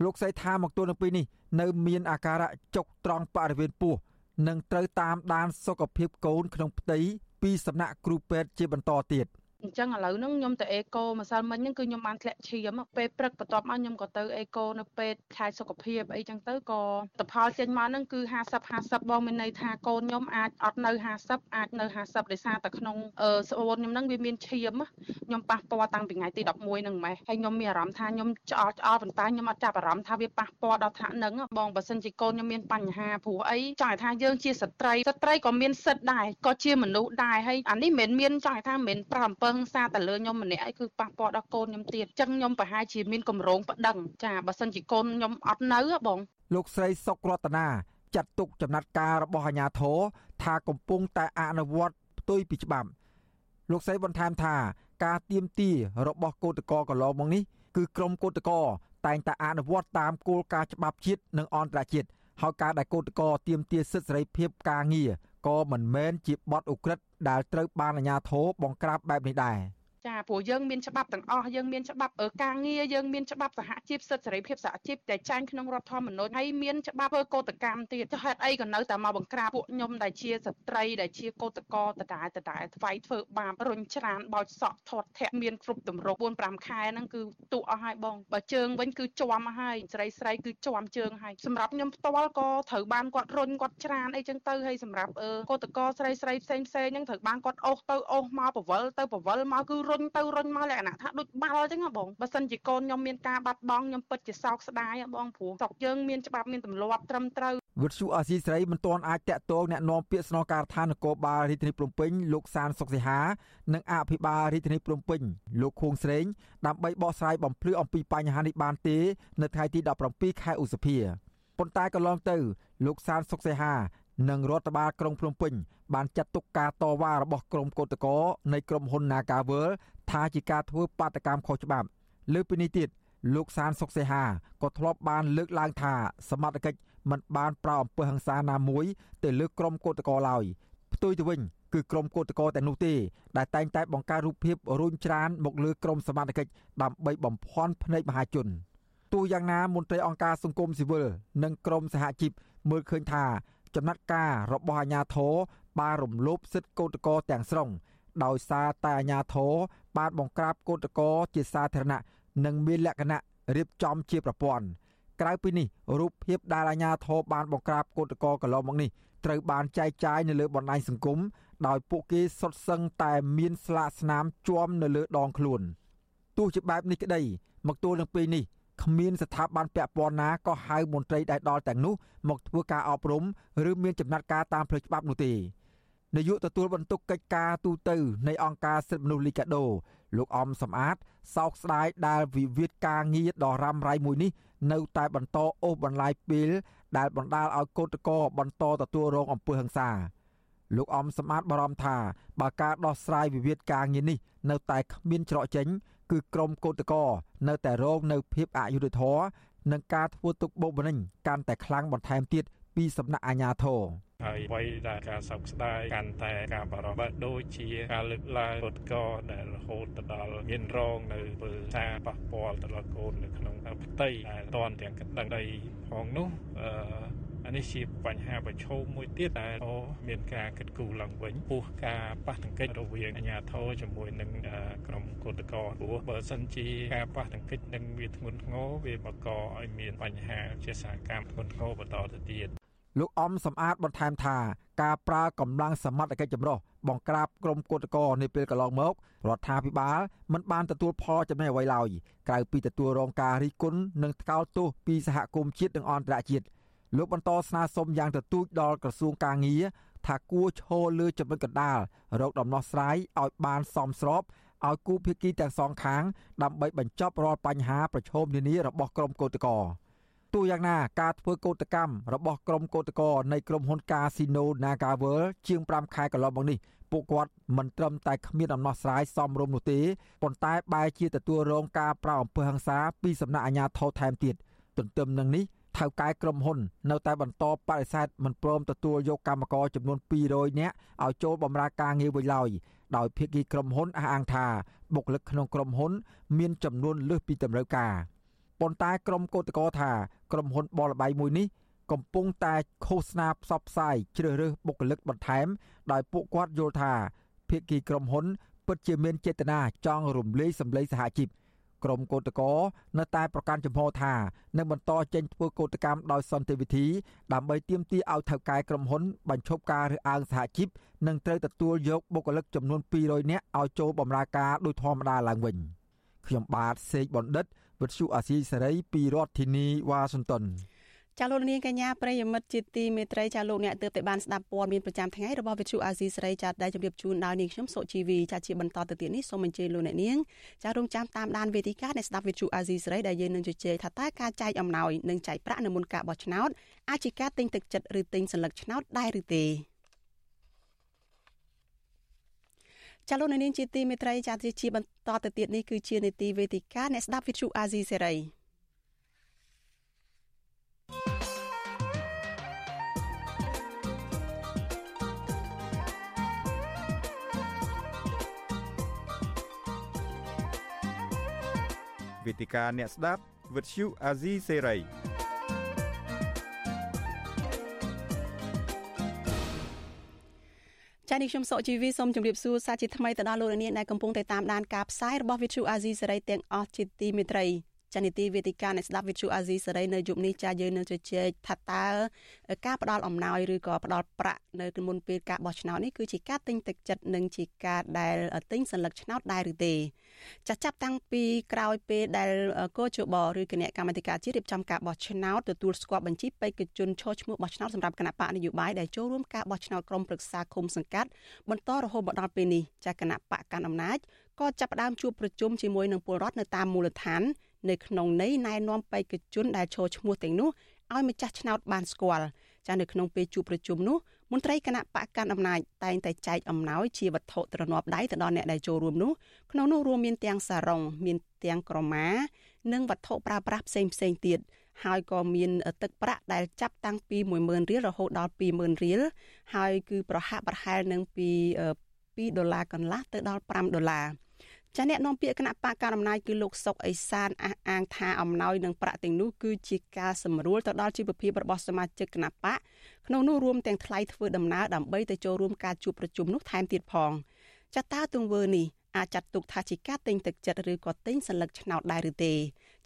លោកស្រីថាមកទល់នឹងពេលនេះនៅមានអាការៈចុកត្រង់បរិវេណពោះនិងត្រូវតាមដានសុខភាពកូនក្នុងផ្ទៃពីសំណាក់គ្រូពេទ្យជាបន្តទៀត។ អញ្ចឹងឥឡូវហ្នឹងខ្ញុំទៅអេកូម្សិលមិញហ្នឹងគឺខ្ញុំបានធ្លាក់ឈាមពេលព្រឹកបន្ទាប់មកខ្ញុំក៏ទៅអេកូនៅពេទ្យខែសុខភាពអីចឹងទៅក៏តផលចេញមកហ្នឹងគឺ50 50បងមានន័យថាកូនខ្ញុំអាចអត់នៅ50អាចនៅ50ដោយសារតែក្នុងស្បូនខ្ញុំហ្នឹងវាមានឈាមខ្ញុំប៉ះពាល់តាំងពីថ្ងៃទី11ហ្នឹងម៉េះហើយខ្ញុំមានអារម្មណ៍ថាខ្ញុំឆ្អល់ឆ្អល់ប៉ុន្តែខ្ញុំអត់ចាប់អារម្មណ៍ថាវាប៉ះពាល់ដល់ថ្នាក់ហ្នឹងបងបើសិនជាកូនខ្ញុំមានបញ្ហាព្រោះអីចង់ឲ្យថាយើងជាស្ត្រីស្ត្រីក៏មានសិទ្ធិដែរក៏ជាមនុស្សដែរហើយអានេះមិនមែនមានចង់ឲ្យថាមិនមែនប្រអំពើហិង្សាតែលើខ្ញុំម្នាក់ឯងគឺប៉ះពាល់ដល់កូនខ្ញុំទៀតអញ្ចឹងខ្ញុំប្រហែលជាមានកម្រងប្តឹងចាបើសិនជាកូនខ្ញុំអត់នៅបងលោកស្រីសុករតនាចាត់ទុកចំណាត់ការរបស់អាជ្ញាធរថាកំពុងតែអនុវត្តផ្ទុយពីច្បាប់លោកស្រីបន្ថែមថាការទៀមទារបស់គឧតកោកន្លងមកនេះគឺក្រមគឧតកោតែងតែអនុវត្តតាមគោលការណ៍ច្បាប់ជាតិនិងអន្តរជាតិហើយការដែលគឧតកោទៀមទាសិទ្ធិសេរីភាពការងារក៏មិនមែនជាបទឧក្រិដ្ឋ ដែលត្រូវបានអាជ្ញាធរបង្ក្រាបបែបនេះដែរ ចាព្រោះយើងមានច្បាប់ទាំងអស់យើងមានច្បាប់អឺការងារយើងមានច្បាប់សហជីពសិទ្ធិសេរីភាពសហជីពដែលចែងក្នុងរដ្ឋធម្មនុញ្ញហើយមានច្បាប់ធ្វើកោតកម្មទៀតចុះហេតុអីក៏នៅតែមកបង្ក្រាបពួកខ្ញុំដែលជាស្ត្រីដែលជាកោតក្រតតែតតែថ្វាយធ្វើបាបរុញច្រានបោចសក់ធាត់ធាក់មានគ្រប់ទម្រង់4 5ខែហ្នឹងគឺទូអស់ហើយបងបើជើងវិញគឺជាប់ហើយស្រីស្រីគឺជាប់ជើងហើយសម្រាប់ខ្ញុំផ្ទាល់ក៏ត្រូវបានគាត់រុញគាត់ច្រានអីចឹងទៅហើយសម្រាប់អឺកោតក្រស្រីស្រីផ្សេងផ្សេងហ្នឹងត្រូវបានគាត់អូសទៅអូសមកបវលទៅបវលមកគឺរុរុញទៅរុញមកលក្ខណៈថាដូចបាល់អញ្ចឹងបងបើសិនជាកូនខ្ញុំមានការបាត់បង់ខ្ញុំពិតជាសោកស្ដាយបងព្រោះស្រុកយើងមានច្បាប់មានទម្លាប់ត្រឹមត្រូវវិទ្យុអាស៊ីស្រីមិនទាន់អាចតាក់ទងអ្នកនាំពាក្យស្នងការដ្ឋាននគរបាលរាជធានីភ្នំពេញលោកសានសុកសិហា និងអភិបាលរាជធានីភ្នំពេញលោកខួងស្រេងដើម្បីបកស្រាយបំភ្លឺអំពីបញ្ហានេះបានទេ នៅថ្ងៃទី17ខែឧសភាប៉ុន្តែកន្លងទៅ លោកសានសុកសិហានិងរដ្ឋបាលក្រុងភ្នំពេញ បានចាត់ទុកការតវ៉ារបស់ក្រុមកោតក្រនៃក្រុមហ៊ុន Nagavel ថាជាការធ្វើបាតកម្មខុសច្បាប់ លើពីនេះទៀតលោកសានសុកសេហាក៏ធ្លាប់បានលើកឡើងថាសមត្ថកិច្ចមិនបានប្រៅអំពើហិង្សាណាមួយទៅលើក្រុមកោតក្រឡើយផ្ទុយទៅវិញគឺក្រុមកោតក្រតែនោះទេដែលតែងតែបង្កើតរូបភាពរុញច្រានមកលើក្រុមសមត្ថកិច្ចដើម្បីបំភាន់ភ្នែកមហាជនទោះយ៉ាងណាមន្ត្រីអង្គការសង្គមស៊ីវិលនិងក្រមសហជីពមើលឃើញថាចំណាត់ការរបស់អាជ្ញាធរ បានរំលោភសិទ្ធិកោតក្រទាំងស្រុងដោយសារតែអាជ្ញាធរបានបង្ក្រាបកោតក្រជាសាធារណៈនិងមានលក្ខណៈរៀបចំជាប្រព័ន្ធក្រៅពីនេះរូបភាពដែលអាជ្ញាធរបានបង្ក្រាបកោតក្រកន្លងមកនេះត្រូវបានចែកចាយនៅលើបណ្ដាញសង្គមដោយពួកគេសុទ្ធសឹងតែមានស្លាកស្នាមជួមនៅលើដងខ្លួនទោះជាបែបនេះក្តីមកទល់នឹងពេលនេះគ្មានស្ថាប័នពាក់ព័ន្ធណាក៏ហៅមន្ត្រីដែលដល់ទាំងនោះមកធ្វើការអប់រំឬមានចំណាត់ការតាមផ្លូវច្បាប់នោះទេ នាយកទទួលបន្ទុកកិច្ចការទូតនៃអង្គការសិទ្ធិមនុស្សលីកាដូ លោកអំសំអាតសោកស្ដាយដែលវិវាទការងារដ៏រ៉ាំរ៉ៃមួយនេះនៅតែបន្តអូសបន្លាយពេលដែលបណ្ដាលឲ្យកោតក្របន្តទទួលរងអំពើហិង្សាលោកអំសម្បត្តិបារម្ភថាបើការដោះស្រាយវិវាទការងារនេះនៅតែគ្មានច្រកចេញ គឺក្រមកោតក្រនៅតែរងនៅភាពអយុត្តិធម៌និងការធ្វើទុកបុកម្នេញកាន់តែខ្លាំងបន្ថែមទៀត ពីសំណាក់អាជ្ញាធរហើយអ្វីដែលការសោកស្ដាយកាន់តែការបារម្ភដូចជាការលើកឡើងពុតកដែលរហូតទៅដល់មានរងនៅពលសារប៉ះពាល់ទៅដល់កូននៅក្នុងផ្ទៃដែលតន់ទាំងកណ្ដឹងដីផងនោះអឺអានេះជាបញ្ហាប្រឈមមួយទៀតដែលមានការគិតគូរឡើងវិញពោះការប៉ះទង្គិចរវាងអាជ្ញាធរជាមួយនឹងក្រុមកោតក្រព្រោះបើសិនជាការប៉ះទង្គិចនឹងវាធ្ងន់ធ្ងរវាបង្កឲ្យមានបញ្ហាជាសាកម្មធ្ងន់ធ្ងរបន្តទៅទៀត លោកអំសំអាតបន្ថែមថាការប្រើកម្លាំងសមត្ថកិច្ចចម្រុះបង្ក្រាបក្រុមកោតក្រនាពេលកន្លងមករដ្ឋាភិបាលមិនបានទទួលផលចំណេញអ្វីឡើយក្រៅពីទទួលរងការរិះគន់និងថ្កោលទោសពីសហគមន៍ជាតិនិងអន្តរជាតិលោកបន្តស្នើសុំយ៉ាងទទូចដល់ក្រសួងកាងារថាគួរឈរលើចំណុចកណ្ដាលរកដំណោះស្រាយឲ្យបានសមស្របឲ្យគូភាគីទាំងសងខាងដើម្បីបញ្ចប់រាល់បញ្ហាប្រឈមនានារបស់ក្រុមកោតក្រ ទោះយ៉ាងណាការធ្វើកោតកម្មរបស់ក្រុមកោតក្រនៃក្រុមហ៊ុន Casino Nagavel ជាង5ខែកន្លងមកនេះពួកគាត់មិនត្រឹមតែគ្មានដំណោះស្រាយសមរម្យនោះទេប៉ុន្តែបែរជាទទួលរងការប្រៅអំពើហិង្សាពីសំណាក់អាជ្ញាធរថែមទៀតទន្ទឹមនឹងនេះថៅកែក្រុមហ៊ុននៅតែបន្តបដិសេធមិនព្រមទទួលយកកម្មករចំនួន200នាក់ឲ្យចូលបម្រើការងារវិញឡើយដោយភាគីក្រុមហ៊ុនអះអាងថាបុគ្គលិកក្នុងក្រុមហ៊ុន មានចំនួនលើសពីតម្រូវការ ប៉ុន្តែក្រុមកោតក្រថាក្រុមហ៊ុនបលបៃមួយនេះកំពុងតែឃោសនាផ្សព្វផ្សាយជ្រើសរើសបុគ្គលិកបន្ថែម ដោយពួកគាត់យល់ថាភាគីក្រុមហ៊ុន ពិតជាមានចេតនាចង់រំលាយសម្លេងសហជីពក្រមកោតកោនៅតែប្រកាន់ចំហថានឹងបន្តចេញធ្វើកោតកម្មដោយសន្តិវិធី ដើម្បីទាមទារឲ្យថៅកែក្រុមហ៊ុនបញ្ឈប់ការរើសអើងសហជីពនិងត្រូវទទួលយកបុគ្គលិកចំនួន200នាក់ឲ្យចូលបម្រើការដោយធម្មតាឡើងវិញ ខ្ញុំបាទសេកបណ្ឌិតវិទ្យុអាស៊ីសេរីពីរដ្ឋធានីវ៉ាស៊ីនតោនចាលោកនាងកញ្ញាប្រិយមិត្តជាទីមេត្រីចាលោកអ្នកទើបតែបានស្ដាប់ព័ត៌មានប្រចាំថ្ងៃរបស់វិទ្យុអាស៊ីសេរីចាដែលជម្រាបជូនដោយនាងខ្ញុំសុជីវីចាជាបន្តទៅទៀតនេះសូមអញ្ជើញលោកអ្នកនាងចារងចាំតាមដានវេទិកានៃស្ដាប់វិទ្យុអាស៊ីសេរីដែលយើងនឹងជជែកថាតើការចែកអំណោយនិងចែកប្រាក់នៅមុនការបោះឆ្នោតអាចជាការទិញទឹកចិត្តឬទិញសញ្ញាឆ្នោតដែរឬទេ ចាលោកនាងជាទីមេត្រីចាជាបន្តទៅទៀតនេះគឺជានេតិវេទិកាអ្នកស្ដាប់វិទ្យុអាស៊ីសេរីវេទិកាអ្នកស្ដាប់វិទ្យុអាស៊ីសេរី ចា៎នេះខ្ញុំសកជីវីសូមជម្រាបសួរសាជាថ្មីទៅដល់លោកនាងដែលកំពុងតែតាមដានការផ្សាយរបស់ Vithu Azizi សេរីទាំងអស់ជាទីមេត្រី ចានីតិវេទិកាអ្នកស្ដាប់វិទ្យុអាស៊ីសេរីនៅយប់នេះចាយើងនឹងជជែកថាតើការផ្ដល់អំណោយឬក៏ផ្ដល់ប្រាក់នៅមុនពេលការបោះឆ្នោតនេះគឺជាការទិញទឹកចិត្តនិងជាការដែលទិញសញ្ញាឆ្នោតដែរឬទេចាចាប់តាំងពីក្រោយពេលដែលកោជបឬគណៈកម្មាធិការជាតិរៀបចំការបោះឆ្នោតទទួលស្គាល់បញ្ជីបេក្ខជនឈរឈ្មោះបោះឆ្នោតសម្រាប់គណៈបកនយោបាយដែលចូលរួមការបោះឆ្នោតក្រុមប្រឹក្សាគុំសង្កាត់បន្តរហូតមកដល់ពេលនេះចាគណៈបកកាន់អំណាចក៏ចាប់ផ្ដើមជួបប្រជុំជាមួយនឹងពលរដ្ឋនៅតាមមូលដ្ឋាន នៅក្នុងន័យណែនាំបេក្ខជនដែលឈរឈ្មោះទាំងនោះឲ្យម្ចាស់ឆ្នោតបានស្គាល់ចានៅក្នុងពេលជួបប្រជុំនោះមន្ត្រីគណៈបកកាន់អំណាចតែងតែចែកអំណោយជាវត្ថុទ្រនាប់ដៃទៅដល់អ្នកដែលចូលរួមនោះក្នុងនោះរួមមានទាំងសារ៉ុងមានទាំងក្រមា និងវត្ថុប្រើប្រាស់ផ្សេងផ្សេងទៀតហើយក៏មានទឹកប្រាក់ដែលចាប់តាំងពី10000រៀលរហូតដល់20000រៀលហើយគឺប្រហាក់ប្រហែលនឹងពី2ដុល្លារកន្លះទៅដល់5ដុល្លារ ចាអ្នកនាំពាក្យគណៈបកការអំណាចគឺលោកសុកអេសានអះអាងថាអំណោយនឹងប្រាក់ទាំងនោះគឺជាការសម្រួលទៅដល់ជីវភាពរបស់សមាជិកគណៈបកក្នុងនោះរួមទាំងថ្លៃធ្វើដំណើរដើម្បីទៅចូលរួមការជួបប្រជុំនោះថែមទៀតផងចាតើទង្វើនេះអាចចាត់ទុកថាជាការទិញទឹកចិត្តឬក៏ទិញសัญลักษณ์ឆ្នោតដែរឬទេ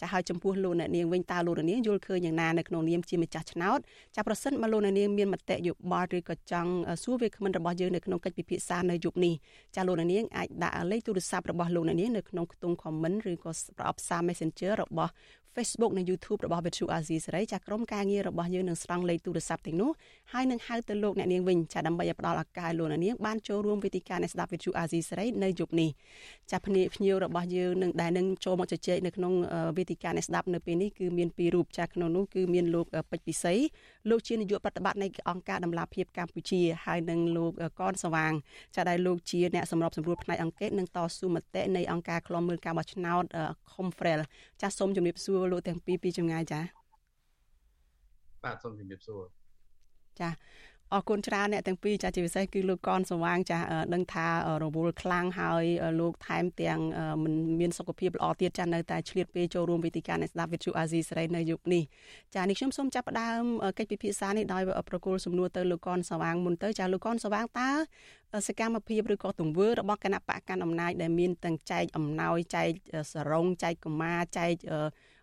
ចាហើយចំពោះលោកអ្នកនាងវិញតើលោកអ្នកនាងយល់ឃើញយ៉ាងណានៅក្នុងនាមជាម្ចាស់ឆ្នោតចាប្រសិនបើលោកអ្នកនាងមានមតិយោបល់ឬក៏ចង់សួរវាគ្មិនរបស់យើងនៅក្នុងកិច្ចពិភាក្សានៅយប់នេះចាលោកអ្នកនាងអាចដាក់លេខទូរស័ព្ទរបស់លោកអ្នកនាងនៅក្នុងខ្ទង់ comment ឬក៏ប្រអប់សារ Messenger របស់ Facebook និង YouTube របស់ Vithu Azizi សេរីចាក្រុមការងាររបស់យើងនឹងស្រង់លេខទូរស័ព្ទទាំងនោះហើយនឹងហៅទៅលោកអ្នកនាងវិញចាដើម្បីឲ្យផ្ដល់ឱកាសលោកអ្នកនាងបានចូលរួមវេទិកានៃស្ដាប់ Vithu Azizi សេរីនៅយប់នេះចាភ្នាក់ភ្ញៀវរបស់យើងនឹងដែលនឹងចូលមកជជែកនៅក្នុងវេទិកានៃស្ដាប់នៅពេលនេះគឺមានពីររូបចាក្នុងនោះគឺមានលោកពេជ្រពិសី លោកជានាយកប្រតិបត្តិនៃអង្គការដំឡាភិបកម្ពុជាហើយនិងលោកកនសវាងចាដែលលោកជាអ្នកសម្របសម្រួលផ្នែកអង្គការនិងតស៊ូមតិនៃអង្គការឃ្លាំមើលការបោះឆ្នោត Confrel ចាសូមជម្រាបសួរលោកទាំងពីរពីចម្ងាយចាបាទសូមជម្រាបសួរចា អរគុណច្រើនអ្នកទាំងពីរចាជាពិសេសគឺលោកកនសវាងចាដឹងថារវល់ខ្លាំងហើយលោកថែមទាំងមិនមានសុខភាពល្អទៀតចានៅតែឆ្លៀតពេលចូលរួមវេទិកានៃស្ដាប់វិទ្យុអាស៊ីសេរីនៅយុគនេះចានេះខ្ញុំសូមចាប់ផ្ដើមកិច្ចពិភាក្សានេះដោយប្រគល់សំណួរទៅលោកកនសវាងមុនទៅចាលោកកនសវាងតើសកម្មភាពឬក៏ទង្វើរបស់គណៈបកកណ្ដាលអំណាចដែលមានទាំងចែកអំណោយចែកសរងចែកកម្មាចែក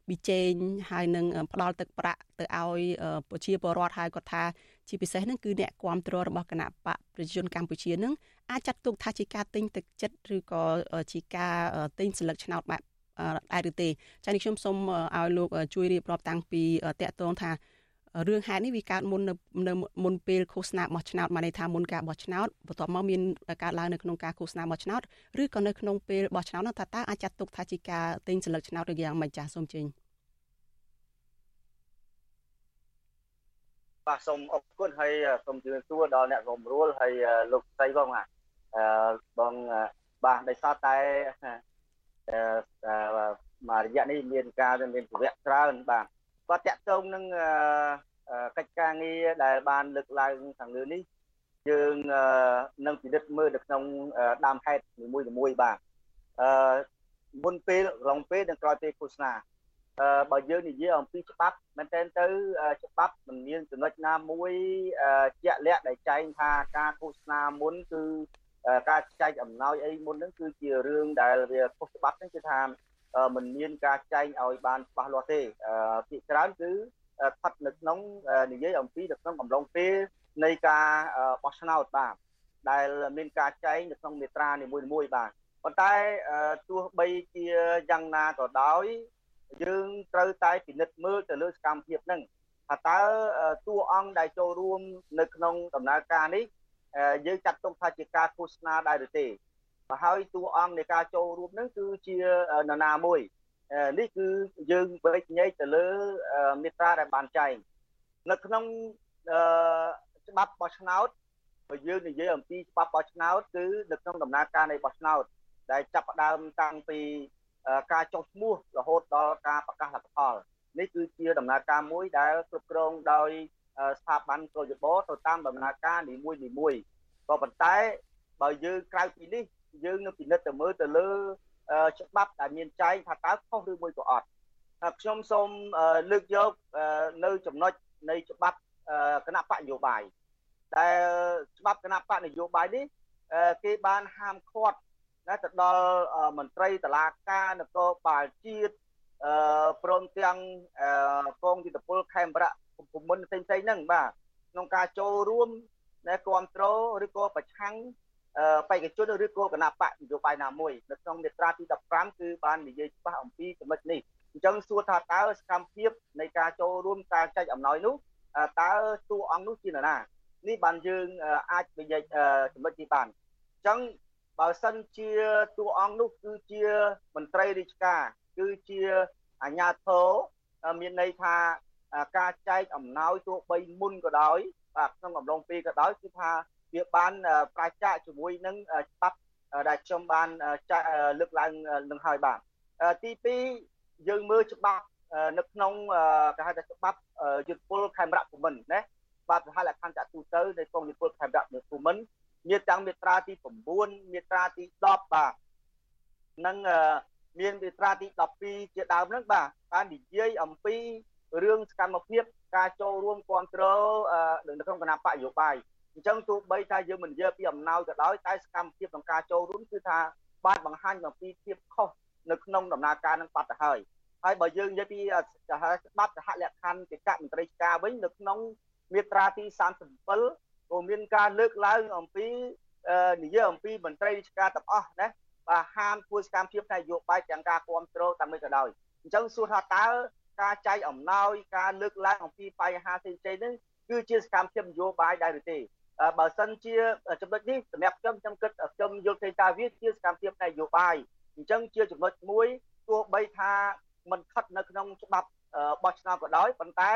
ប៊ីចេងហើយនឹងផ្ដល់ទឹកប្រាក់ទៅឲ្យប្រជាពលរដ្ឋហើយគាត់ថា ជាពិសេសហ្នឹងគឺអ្នកគ្រប់គ្រងរបស់គណៈបកប្រជាជនកម្ពុជានឹងអាចចាត់ទុកថាជាការទិញទឹកចិត្តឬក៏ជាការទិញសិលឹកឆ្នោតបែបដែរឬទេចា៎នេះខ្ញុំសូមឲ្យលោកជួយរៀបរាប់តាំងពីតកតងថារឿងហេតុនេះវាកើតមុននៅមុនពេលឃោសនាបោះឆ្នោតមកន័យថាមុនការបោះឆ្នោតបន្ទាប់មកមានការឡើងនៅក្នុងការឃោសនាបោះឆ្នោតឬក៏នៅក្នុងពេលបោះឆ្នោតនោះថាតើអាចចាត់ទុកថាជាការទិញសិលឹកឆ្នោតឬយ៉ាងម៉េចចាស់សូមជើ បាទសូមអរគុណហើយសូមជម្រាបសួរដល់អ្នករួមរួលហើយលោកស្រីបងអឺបងបាទដោយសារតែមករយៈនេះមានការមានប្រវត្តិច្រើនបាទគាត់តាក់ទងនឹងកិច្ចការងារដែលបានលើកឡើងខាងលើនេះយើងនឹងពិនិត្យមើលនៅក្នុងដើមហេតុនីមួយៗបាទអឺមុនពេលរងពេលនិងក្រោយពេលឃោសនា បើយើងនិយាយអំពីច្បាប់មែនទែនទៅច្បាប់មិនមានចំណុចណាមួយជាក់លាក់ដែលចែងថាការឃោសនាមុនគឺការចែកអំណោយអីមុនហ្នឹងគឺជារឿងដែលវាខុសច្បាប់ហ្នឹងគឺថាมันមានការចែងឲ្យបានច្បាស់លាស់ទេភាគច្រើនគឺស្ថិតនៅក្នុងនិយាយអំពីនៅក្នុងកំឡុងពេលនៃការបោះឆ្នោតបាទដែលមានការចែងនៅក្នុងមេត្រានីមួយៗបាទប៉ុន្តែទោះបីជាយ៉ាងណាក៏ដោយ យើងត្រូវតែពិនិត្យមើលទៅលើសកម្មភាពហ្នឹងថាតើតួអង្គដែលចូលរួមនៅក្នុងដំណើរការនេះយើងចាត់ទុកថាជាការឃោសនាដែរឬទេបើហើយតួអង្គនៃការចូលរួមហ្នឹងគឺជានរណាមួយនេះគឺយើងបែកញែកទៅលើមេត្រាដែលបានចែងនៅក្នុងច្បាប់បោះឆ្នោតបើយើងនិយាយអំពីច្បាប់បោះឆ្នោតគឺនៅក្នុងដំណើរការនៃបោះឆ្នោតដែលចាប់ផ្ដើមតាំងពី ការចុះឈ្មោះរហូតដល់ការប្រកាសលទ្ធផលនេះគឺជាដំណើរការមួយដែលគ្រប់គ្រងដោយស្ថាប័នកោយបទៅតាមដំណើរការនីមួយនីមួយក៏ប៉ុន្តែបើយើងក្រៅពីនេះយើងនឹងពិនិត្យទៅមើលទៅលើច្បាប់ដែលមានចែងថាតើខុសឬមួយក៏អត់ខ្ញុំសូមលើកយកនៅចំណុចនៃច្បាប់គណៈបកនយោបាយដែលច្បាប់គណៈបកនយោបាយនេះគេបានហាមឃាត់ ណាទៅដល់មន្ត្រីតឡាការនគរបាលជាតិអឺព្រមទាំងកងយុទ្ធពលខេមរៈភូមិន្ទផ្សេងៗហ្នឹងបាទក្នុងការចូលរួមដែលគ្រប់គ្រងឬក៏ប្រឆាំងបេក្ខជនឬក៏គណៈបកនយោបាយណាមួយនៅក្នុងមាត្រាទី15គឺបាននិយាយច្បាស់អំពីចំណុចនេះអញ្ចឹងសួរថាតើសកម្មភាពនៃការចូលរួមការចែកអំណោយនោះតើតួអង្គនោះជានរណានេះបានយើងអាចនិយាយចំណុចនេះបានអញ្ចឹង បើសិនជាតួអង្គនោះគឺជាមន្ត្រីរាជការគឺជាអាជ្ញាធរមានន័យថាការចែកអំណោយទោះបីមុនក៏ដោយបាទក្នុងអំឡុងពេលក៏ដោយគឺថាវាបានប្រាជ្ញាជាមួយនឹងច្បាប់ដែលខ្ញុំបានលើកឡើងនឹងហើយបាទទី2យើងមើលច្បាប់នៅក្នុងគេហៅថាច្បាប់យុទ្ធពលខេមរៈភូមិន្ទណាបាទសហលក្ខន្តិទូទៅនៃកងយុទ្ធពលខេមរៈភូមិន្ទ មានទាំងមាត្រាទី9មាត្រាទី10បាទនិងមានមាត្រាទី12ជាដើមហ្នឹងបាទបាននិយាយអំពីរឿងសកម្មភាពការចូលរួមគ្រប់គ្រងនៅក្នុងគណៈបកនយោបាយអញ្ចឹងទោះបីថាយើងមិននិយាយពីអំណោយក៏ដោយតែសកម្មភាពក្នុងការចូលរួមគឺថាបានបង្ហាញអំពីភាពខុសនៅក្នុងដំណើរការនឹងបាត់ទៅហើយហើយបើយើងនិយាយពីច្បាប់សហលក្ខណ្ឌកិច្ចមន្ត្រីការវិញនៅក្នុងមាត្រាទី37 ក៏មានការលើកឡើងអំពីនិយាយអំពីមន្ត្រីរាជការទាំងអស់ណាបាទហាមធ្វើសកម្មភាពនយោបាយទាំងការគ្រប់គ្រងតាមមិនក៏ដោយអញ្ចឹងសួរថាតើការចែកអំណោយការលើកឡើងអំពីបញ្ហាផ្សេងៗហ្នឹងគឺជាសកម្មភាពនយោបាយដែរឬទេបើសិនជាចំណុចនេះសម្រាប់ខ្ញុំខ្ញុំគិតខ្ញុំយល់ឃើញថាវាជាសកម្មភាពនយោបាយអញ្ចឹងជាចំណុចមួយទោះបីថាមិនខិតនៅក្នុងច្បាប់បោះឆ្នោតក៏ដោយប៉ុន្តែ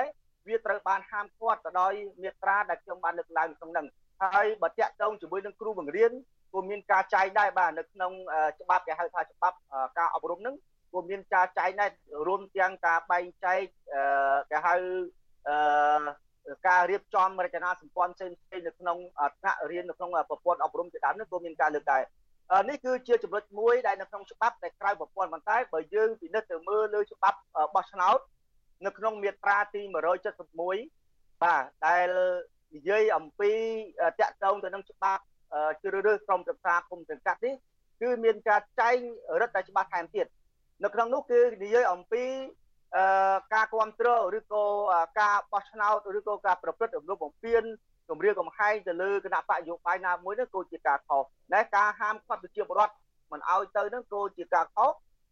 វាត្រូវបានហាមឃាត់ទៅដោយមាត្រាដែលខ្ញុំបានលើកឡើងក្នុងហ្នឹងហើយបើតាក់ទងជាមួយនឹងគ្រូបង្រៀនក៏មានការចែងដែរបាទនៅក្នុងច្បាប់គេហៅថាច្បាប់ការអប់រំហ្នឹងក៏មានការចែងដែររួមទាំងការបែងចែកគេហៅអឺការរៀបចំរចនាសម្ព័ន្ធផ្សេងៗនៅក្នុងថ្នាក់រៀននៅក្នុងប្រព័ន្ធអប់រំជាដើមនេះក៏មានការលើកដែរនេះគឺជាចំណុចមួយដែលនៅក្នុងច្បាប់តែក្រៅប្រព័ន្ធប៉ុន្តែបើយើងពិនិត្យទៅមើលលើច្បាប់បោះឆ្នោត នៅក្នុងមាត្រាទី171បាទដែលនិយាយអំពីតាក់ទងទៅនឹងច្បាប់ជ្រើសរើសក្រុមប្រឹក្សាគុំសង្កាត់នេះគឺមានការចែងរឹតតែច្បាស់ថែមទៀតនៅក្នុងនោះគឺនិយាយអំពីអឺការគ្រប់គ្រងឬក៏ការបោះឆ្នោតឬក៏ការប្រព្រឹត្តរំលោភបំពានគម្រាមកំហែងទៅលើគណៈបកយោបាយណាមួយនោះក៏ជាការខុសតែការហាមឃាត់ប្រជាពលរដ្ឋមិនឲ្យទៅនឹងក៏ជាការខុស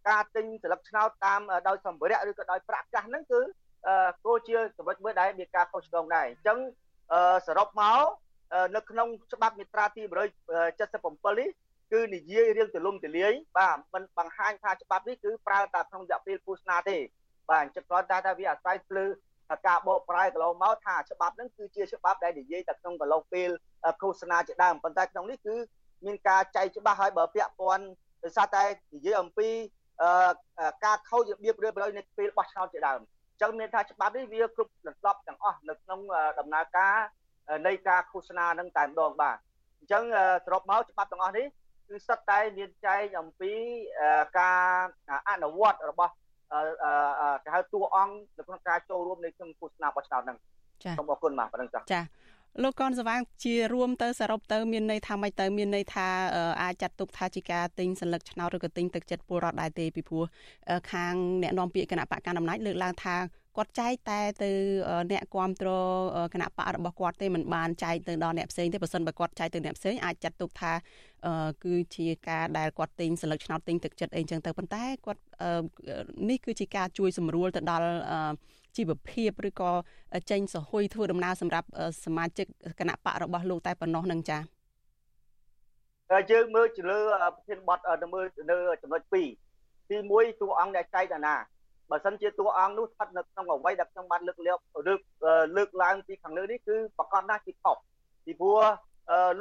ការទិញស្លឹកឆ្នោតតាមដោយសម្ភារៈឬក៏ដោយប្រាក់កាសហ្នឹងគឺក៏ជាចំណុចមួយដែលមានការខុសឆ្គងដែរអញ្ចឹងសរុបមកនៅក្នុងច្បាប់មាត្រាទី177នេះគឺនិយាយរៀងទលំទលាយបាទមិនបង្ហាញថាច្បាប់នេះគឺប្រើតែក្នុងរយៈពេលគូស្នាទេបាទអញ្ចឹងគ្រាន់តែថាវាអាស្រ័យលើ ការបកប្រែកន្លងមកថាច្បាប់ហ្នឹងគឺជាច្បាប់ដែលនិយាយតែក្នុងកន្លងពេលឃោសនាជាដើមប៉ុន្តែក្នុងនេះគឺមានការចែកច្បាស់ហើយបើពាក់ព័ន្ធដោយសារតែនិយាយអំពី ការខូចរបៀបរៀបរយនៃពេលបោះឆ្នោតជាដើមអញ្ចឹងមានថាច្បាប់នេះវាគ្រប់លំដាប់ទាំងអស់នៅក្នុងដំណើរការនៃការឃោសនានឹងតែម្ដងបាទអញ្ចឹងសរុបមកច្បាប់ទាំងអស់នេះគឺសិតតែមានចែងអំពីការអនុវត្តរបស់គេហៅតួអង្គនៅក្នុងការចូលរួមនៃក្នុងឃោសនាបោះឆ្នោតហ្នឹងចា៎សូមអរគុណបាទប៉ុណ្្នឹងចា៎ចា៎ លោកកនសវាងជារួមទៅសរុបទៅមានន័យថាម៉េចទៅមានន័យថាអាចចាត់ទុកថាជាការទិញសัญลักษณ์ឆ្នោតឬក៏ទិញទឹកចិត្តពលរដ្ឋដែរទេពីព្រោះខាងអ្នកនាំពាក្យគណៈបកកណ្ដាលអំណាចលើកឡើងថាគាត់ចែកតែទៅអ្នកគ្រប់គ្រងគណៈបករបស់គាត់ទេមិនបានចែកទៅដល់អ្នកផ្សេងទេបើសិនបើគាត់ចែកទៅអ្នកផ្សេងអាចចាត់ទុកថាគឺជាការដែលគាត់ទិញសិលឹកឆ្នោតទិញទឹកចិត្តអីចឹងទៅប៉ុន្តែគាត់នេះគឺជាការជួយសម្រួលទៅដល់ ជីវភាពឬក៏ចេញសហួយធ្វើដំណើរសម្រាប់សមាជិកគណៈបករបស់លោកតែប៉ុណ្ណោះនឹងចា៎យើងមើលទៅលើប្រធានបទទៅមើលនៅចំណុច2ទី1តួអង្គដែលចែកតាណាបើសិនជាតួអង្គនោះស្ថិតនៅក្នុងអ្វីដែលខ្ញុំបានលើកលើកលើកលើកឡើងពីខាងលើនេះគឺប្រកាសណាស់ជាខុសពីព្រោះ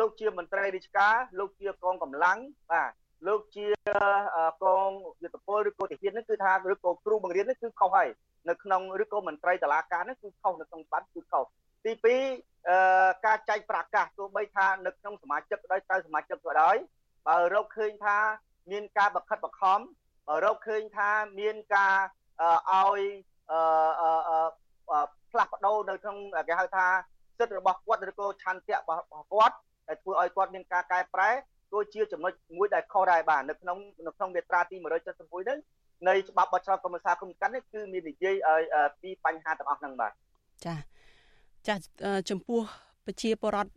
លោកជាមន្ត្រីរាជការលោកជាកងកម្លាំងបាទ លោកជាកងយុទ្ធពលឬក៏ទាហាននេះគឺថាឬក៏គ្រូបង្រៀននេះគឺខុសហើយនៅក្នុងឬក៏មន្ត្រីតឡាការនេះគឺខុសនៅក្នុងច្បាប់គឺខុសទី2ការចែកប្រកាសទោះបីថានៅក្នុងសមាជិកក៏ដោយទៅសមាជិកក៏ដោយបើរកឃើញថាមានការបខិតបខំរកឃើញថាមានការឲ្យផ្លាស់ប្ដូរនៅក្នុងគេហៅថាសិទ្ធិរបស់គាត់ឬក៏ឆន្ទៈរបស់គាត់ដែលធ្វើឲ្យគាត់មានការកែប្រែ ក៏ជាចំណុចមួយដែលខុសដែរបាទនៅក្នុងនៅក្នុងមាត្រាទី171ហ្នឹងនៃច្បាប់បោះឆ្នោតកម្មសាគុំកាន់នេះគឺមាននិយាយឲ្យពីបញ្ហាទាំងអស់ហ្នឹងបាទចាចាចំពោះ ប្រជាពលរដ្ឋ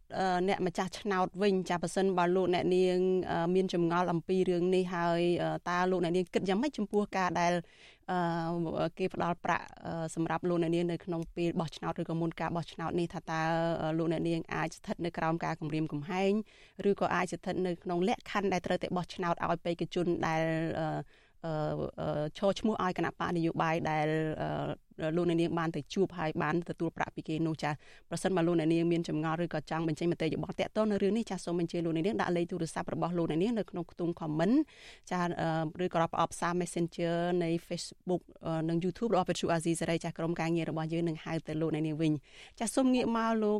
អ្នកម្ចាស់ឆ្នោតវិញចាប៉ះសិនបើលោកអ្នកនាង មានចម្ងល់អំពីរឿងនេះហើយតើលោកអ្នកនាងគិតយ៉ាងម៉េចចំពោះការដែលគេផ្ដល់ប្រាក់សម្រាប់លោកអ្នកនាងនៅក្នុងពេលបោះឆ្នោតឬក៏មុនការបោះឆ្នោតនេះថាតើលោកអ្នកនាងអាចស្ថិតនៅក្រោមការគម្រាមកំហែងឬក៏អាចស្ថិតនៅក្នុងលក្ខខណ្ឌដែលត្រូវតែបោះឆ្នោតឲ្យបេក្ខជនដែលឈរឈ្មោះឲ្យគណៈបកនយោបាយដែល លោកអ្នកនាងបានទៅជួបហើយបានទទួលប្រាក់ពីគេនោះចាប្រសិនបើលោកអ្នកនាងមានចម្ងល់ឬក៏ចង់បញ្ចេញមតិយោបល់តាក់ទងនៅរឿងនេះចាសូមអញ្ជើញលោកអ្នកនាងដាក់លេខទូរស័ព្ទរបស់លោកអ្នកនាងនៅក្នុងខ្ទង់ comment ចាឬក៏ប្រអប់សារ Messenger នៃ Facebook និង YouTube របស់វិទ្យុអាស៊ីសេរីចាក្រុមការងាររបស់យើងនឹងហៅទៅលោកអ្នកនាងវិញចាសូមងាកមកលោក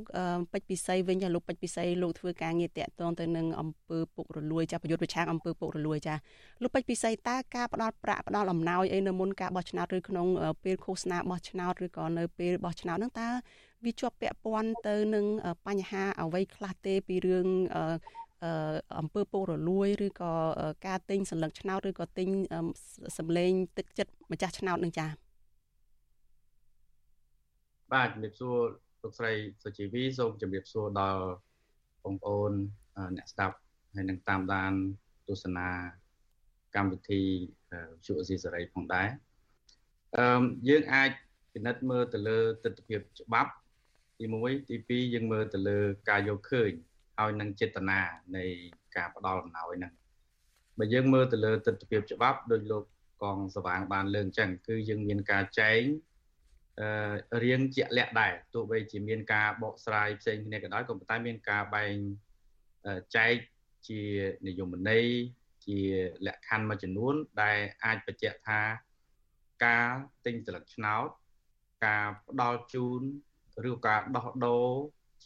ពេជ្រពិសីវិញចាលោកពេជ្រពិសីលោកធ្វើការងារតាក់ទងទៅនឹងអង្គើពុករលួយចាប្រយុទ្ធប្រឆាំងអង្គើពុករលួយចាលោកពេជ្រពិសីតើការផ្ដល់ប្រាក់ផ្ដល់អំណោយអីនៅមុនការបោះឆ្នោតឬក្នុងពេលឃោសនាបោះឆ្នោតឬក៏នៅពេលបោះឆ្នោតហ្នឹងតើវាជាប់ពាក់ព័ន្ធទៅនឹងបញ្ហាអ្វីខ្លះទេពីរឿងអង្គើពុករលួយឬក៏ការទិញសម្លឹងឆ្នោតឬក៏ទិញសម្លេងទឹកចិត្តម្ចាស់ឆ្នោតនឹងចា៎បាទជំរាបសួរលោកស្រីសុជីវីសូមជំរាបសួរដល់បងប្អូនអ្នកស្ដាប់ហើយនឹងតាមដានទស្សនាកម្មវិធីវិទ្យុអេស៊ីសេរីផងដែរ អឺយើងអាចពិនិត្យមើលទៅលើទស្សនវិជ្ជាច្បាប់ទី1ទី2យើងមើលទៅលើការយកឃើញហើយនឹងចេតនានៃការផ្ដល់អំណោយហ្នឹងបើយើងមើលទៅលើទស្សនវិជ្ជាច្បាប់ដោយលោកកងសវាងបានលើកអញ្ចឹងគឺយើងមានការចែងអឺរៀងជាក់លាក់ដែរទោះបីជាមានការបកស្រាយផ្សេងគ្នាក៏ដោយក៏ប៉ុន្តែមានការបែងចែកជានិយមន័យជាលក្ខខណ្ឌមួយចំនួនដែលអាចបញ្ជាក់ថា ការទិញស្លឹកឆ្នោត ការផ្ដល់ជូនឬការដោះដូរ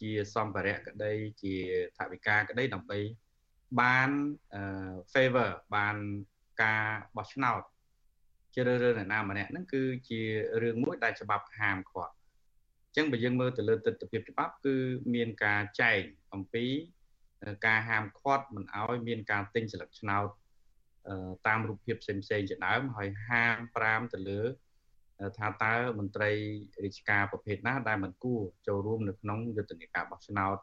ជាសម្ភារៈក្តីជាថវិកាក្តីដើម្បីបាន favor បានការបោះឆ្នោតជ្រើសរើសអ្នកណាម្នាក់ហ្នឹងគឺជារឿងមួយដែលច្បាប់ហាមឃាត់អញ្ចឹងបើយើងមើលទៅលើទស្សនវិជ្ជាច្បាប់គឺមានការចែកអំពីការហាមឃាត់មិនឲ្យមានការទិញស្លឹកឆ្នោត តាមរូបភាពផ្សេងៗជាដើមហើយហាម5ទៅលើថាតើមន្ត្រីរាជការប្រភេទណាដែលមិនគួរចូលរួមនៅក្នុងយុទ្ធនាការបោះឆ្នោត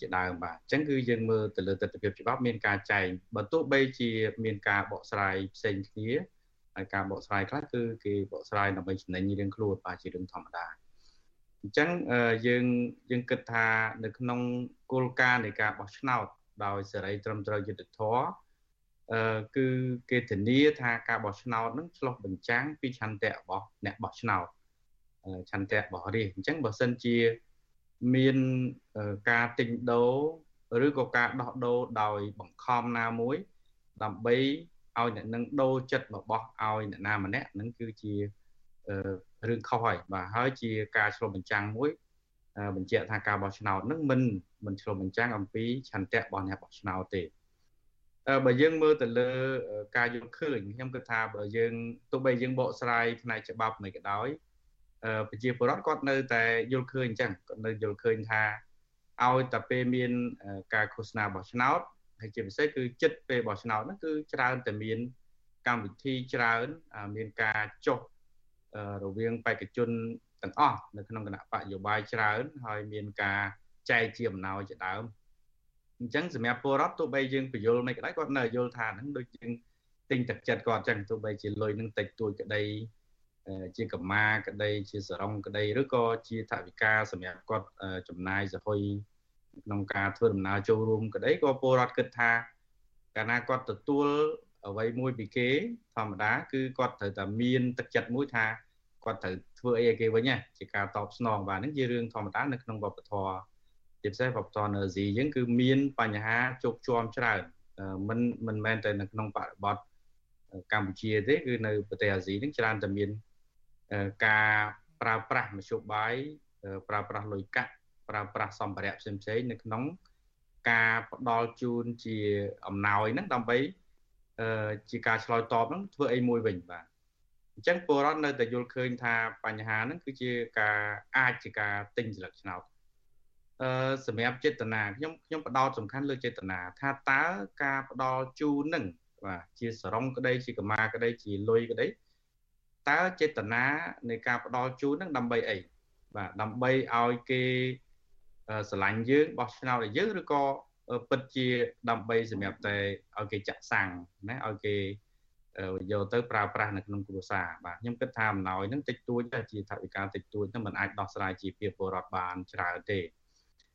ជាដើមបាទអញ្ចឹងគឺយើងមើលទៅលើទស្សនវិជ្ជាច្បាប់មានការចែងបើទោះបីជាមានការបកស្រាយផ្សេងគ្នាហើយការបកស្រាយខ្លះគឺគេបកស្រាយដើម្បីចំណេញរឿងខ្លួនបាទជារឿងធម្មតាអញ្ចឹងយើងយើងគិតថានៅក្នុងគោលការណ៍នៃការបោះឆ្នោតដោយសេរីត្រឹមត្រូវយុត្តិធម៌អឺ គឺគេធានាថាការបោះឆ្នោតនឹងឆ្លោះបញ្ចាំងពីឆន្ទៈរបស់អ្នកបោះឆ្នោតឆន្ទៈរបស់រាជអញ្ចឹងបើសិនជាមានការទិញដូរឬក៏ការដោះដូរដោយបង្ខំណាមួយ ដើម្បីឲ្យអ្នកនឹងដូរចិត្តរបស់ឲ្យអ្នកណាម្នាក់នឹងគឺជារឿងខុសហើយបាទហើយជាការឆ្លុះបញ្ចាំងមួយបញ្ជាក់ថាការបោះឆ្នោតនឹងមិនមិនឆ្លុះបញ្ចាំងអំពីឆន្ទៈរបស់អ្នកបោះឆ្នោតទេ បើយើងមើលទៅលើការយល់ឃើញខ្ញុំគិតថាបើយើងទោះបីយើងបកស្រាយផ្នែកច្បាប់មិនក៏ដោយប្រជាពលរដ្ឋគាត់នៅតែយល់ឃើញអញ្ចឹងគាត់នៅយល់ឃើញថាឲ្យតែពេលមានការឃោសនាបោះឆ្នោតហើយជាពិសេសគឺចិត្តពេលបោះឆ្នោតហ្នឹងគឺច្រើនតែមានកម្មវិធីច្រើនមានការចុះរវាងបេក្ខជនទាំងអស់នៅក្នុងគណៈបកយោបាយច្រើន ហើយមានការចែកជាអំណោយជាដើម អញ្ចឹងសម្រាប់ពលរដ្ឋទោះបីយើងបញ្យល់មិនក្តីគាត់នៅយល់ថាហ្នឹងដូចយើងទិញទឹកចិត្តគាត់អញ្ចឹងទោះបីជាលុយនឹងតិចតួចក្តីជាកម្មាក្តីជាសរងក្តីឬក៏ជាថវិកាសម្រាប់គាត់ចំណាយសហុយក្នុងការធ្វើដំណើរចូលរួមក្តីក៏ពលរដ្ឋគិតថាកាលណាគាត់ទទួលអ្វីមួយពីគេធម្មតាគឺគាត់ត្រូវតែមានទឹកចិត្តមួយថាគាត់ត្រូវធ្វើអីឲ្យគេវិញជាការតបស្នងបាទហ្នឹងជារឿងធម្មតានៅក្នុងវប្បធម៌ ជាពិសេសវប្បធម៌នៅអាស៊ីយើងគឺមានបញ្ហាជោគជាំច្រើនមិនមិនមែនតែនៅក្នុងបរិបទកម្ពុជាទេគឺនៅប្រទេសអាស៊ីហ្នឹងច្រើនតែមានការប្រើប្រាស់មធ្យោបាយប្រើប្រាស់លុយកាក់ប្រើប្រាស់សម្ភារៈផ្សេងៗនៅក្នុងការផ្ដល់ជូនជាអំណោយហ្នឹងដើម្បីអឺជាការឆ្លើយតបហ្នឹងធ្វើអីមួយវិញបាទអញ្ចឹងពលរដ្ឋនៅតែយល់ឃើញថាបញ្ហាហ្នឹងគឺជាការអាចជាការទិញស្លឹកឆ្នោតអឺ សម្រាប់ចេតនាខ្ញុំខ្ញុំបដោតសំខាន់លើចេតនាថាតើការផ្ដល់ជូននឹងបាទជាសរងក្តីជាកម្មាក្តីជាលុយក្តីតើចេតនានៃការផ្ដល់ជូននឹងដើម្បីអីបាទដើម្បីឲ្យគេស្រឡាញ់យើងបោះឆ្នោតឲ្យយើងឬក៏ពិតជាដើម្បីសម្រាប់តែឲ្យគេចាក់សាំងណាឲ្យគេយកទៅប្រើប្រាស់នៅក្នុងគ្រួសារបាទខ្ញុំគិតថាអំណោយនឹងតិចតួចតែជាថវិកាតិចតួចនឹងមិនអាចដោះស្រាយជាពីពលរដ្ឋបានច្រើនទេ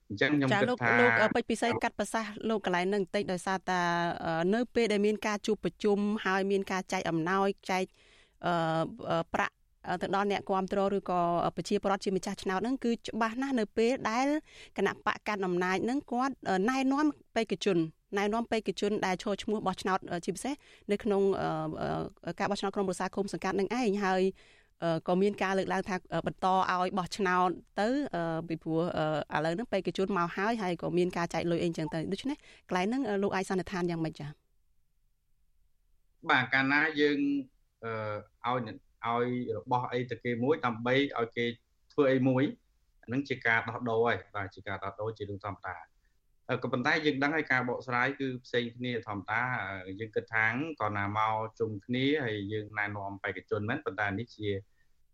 អញ្ចឹងខ្ញុំគិតថាលោកពេជ្រពិសេសកាត់ប្រសាសន៍លោកកន្លែងនឹងបន្តិចដោយសារតានៅពេលដែលមានការជួបប្រជុំហើយមានការចែកអំណោយចែកប្រាក់ទៅដល់អ្នកគ្រប់គ្រងឬក៏ប្រជាពលរដ្ឋជាម្ចាស់ឆ្នោតហ្នឹងគឺច្បាស់ណាស់នៅពេលដែលគណៈបកកាន់អំណាចហ្នឹងគាត់ណែនាំបេក្ខជនណែនាំបេក្ខជនដែលឈរឈ្មោះបោះឆ្នោតជាពិសេសនៅក្នុងការបោះឆ្នោតក្រុមប្រឹក្សាគុំសង្កាត់នឹងឯងហើយ ក៏មានការលើកឡើងថាបន្តឲ្យបោះឆ្នោតទៅពីព្រោះឥឡូវហ្នឹងបេក្ខជនមកហើយហើយក៏មានការចែកលុយអីចឹងទៅដូច្នេះកន្លែងហ្នឹងលោកអាចសន្និដ្ឋានយ៉ាងម៉េចចា៎បាទកាលណាយើងឲ្យឲ្យរបស់អីទៅគេមួយដើម្បីឲ្យគេធ្វើអីមួយហ្នឹងជាការដោះដូរហើយបាទជាការដោះដូរជារឿងធម្មតា ក៏ប៉ុន្តែយើងដឹងហើយការបកស្រាយគឺផ្សេងគ្នាធម្មតាយើងគិតថាក៏ណាមកជុំគ្នាហើយយើងណែនាំបេក្ខជនមែនប៉ុន្តែនេះជា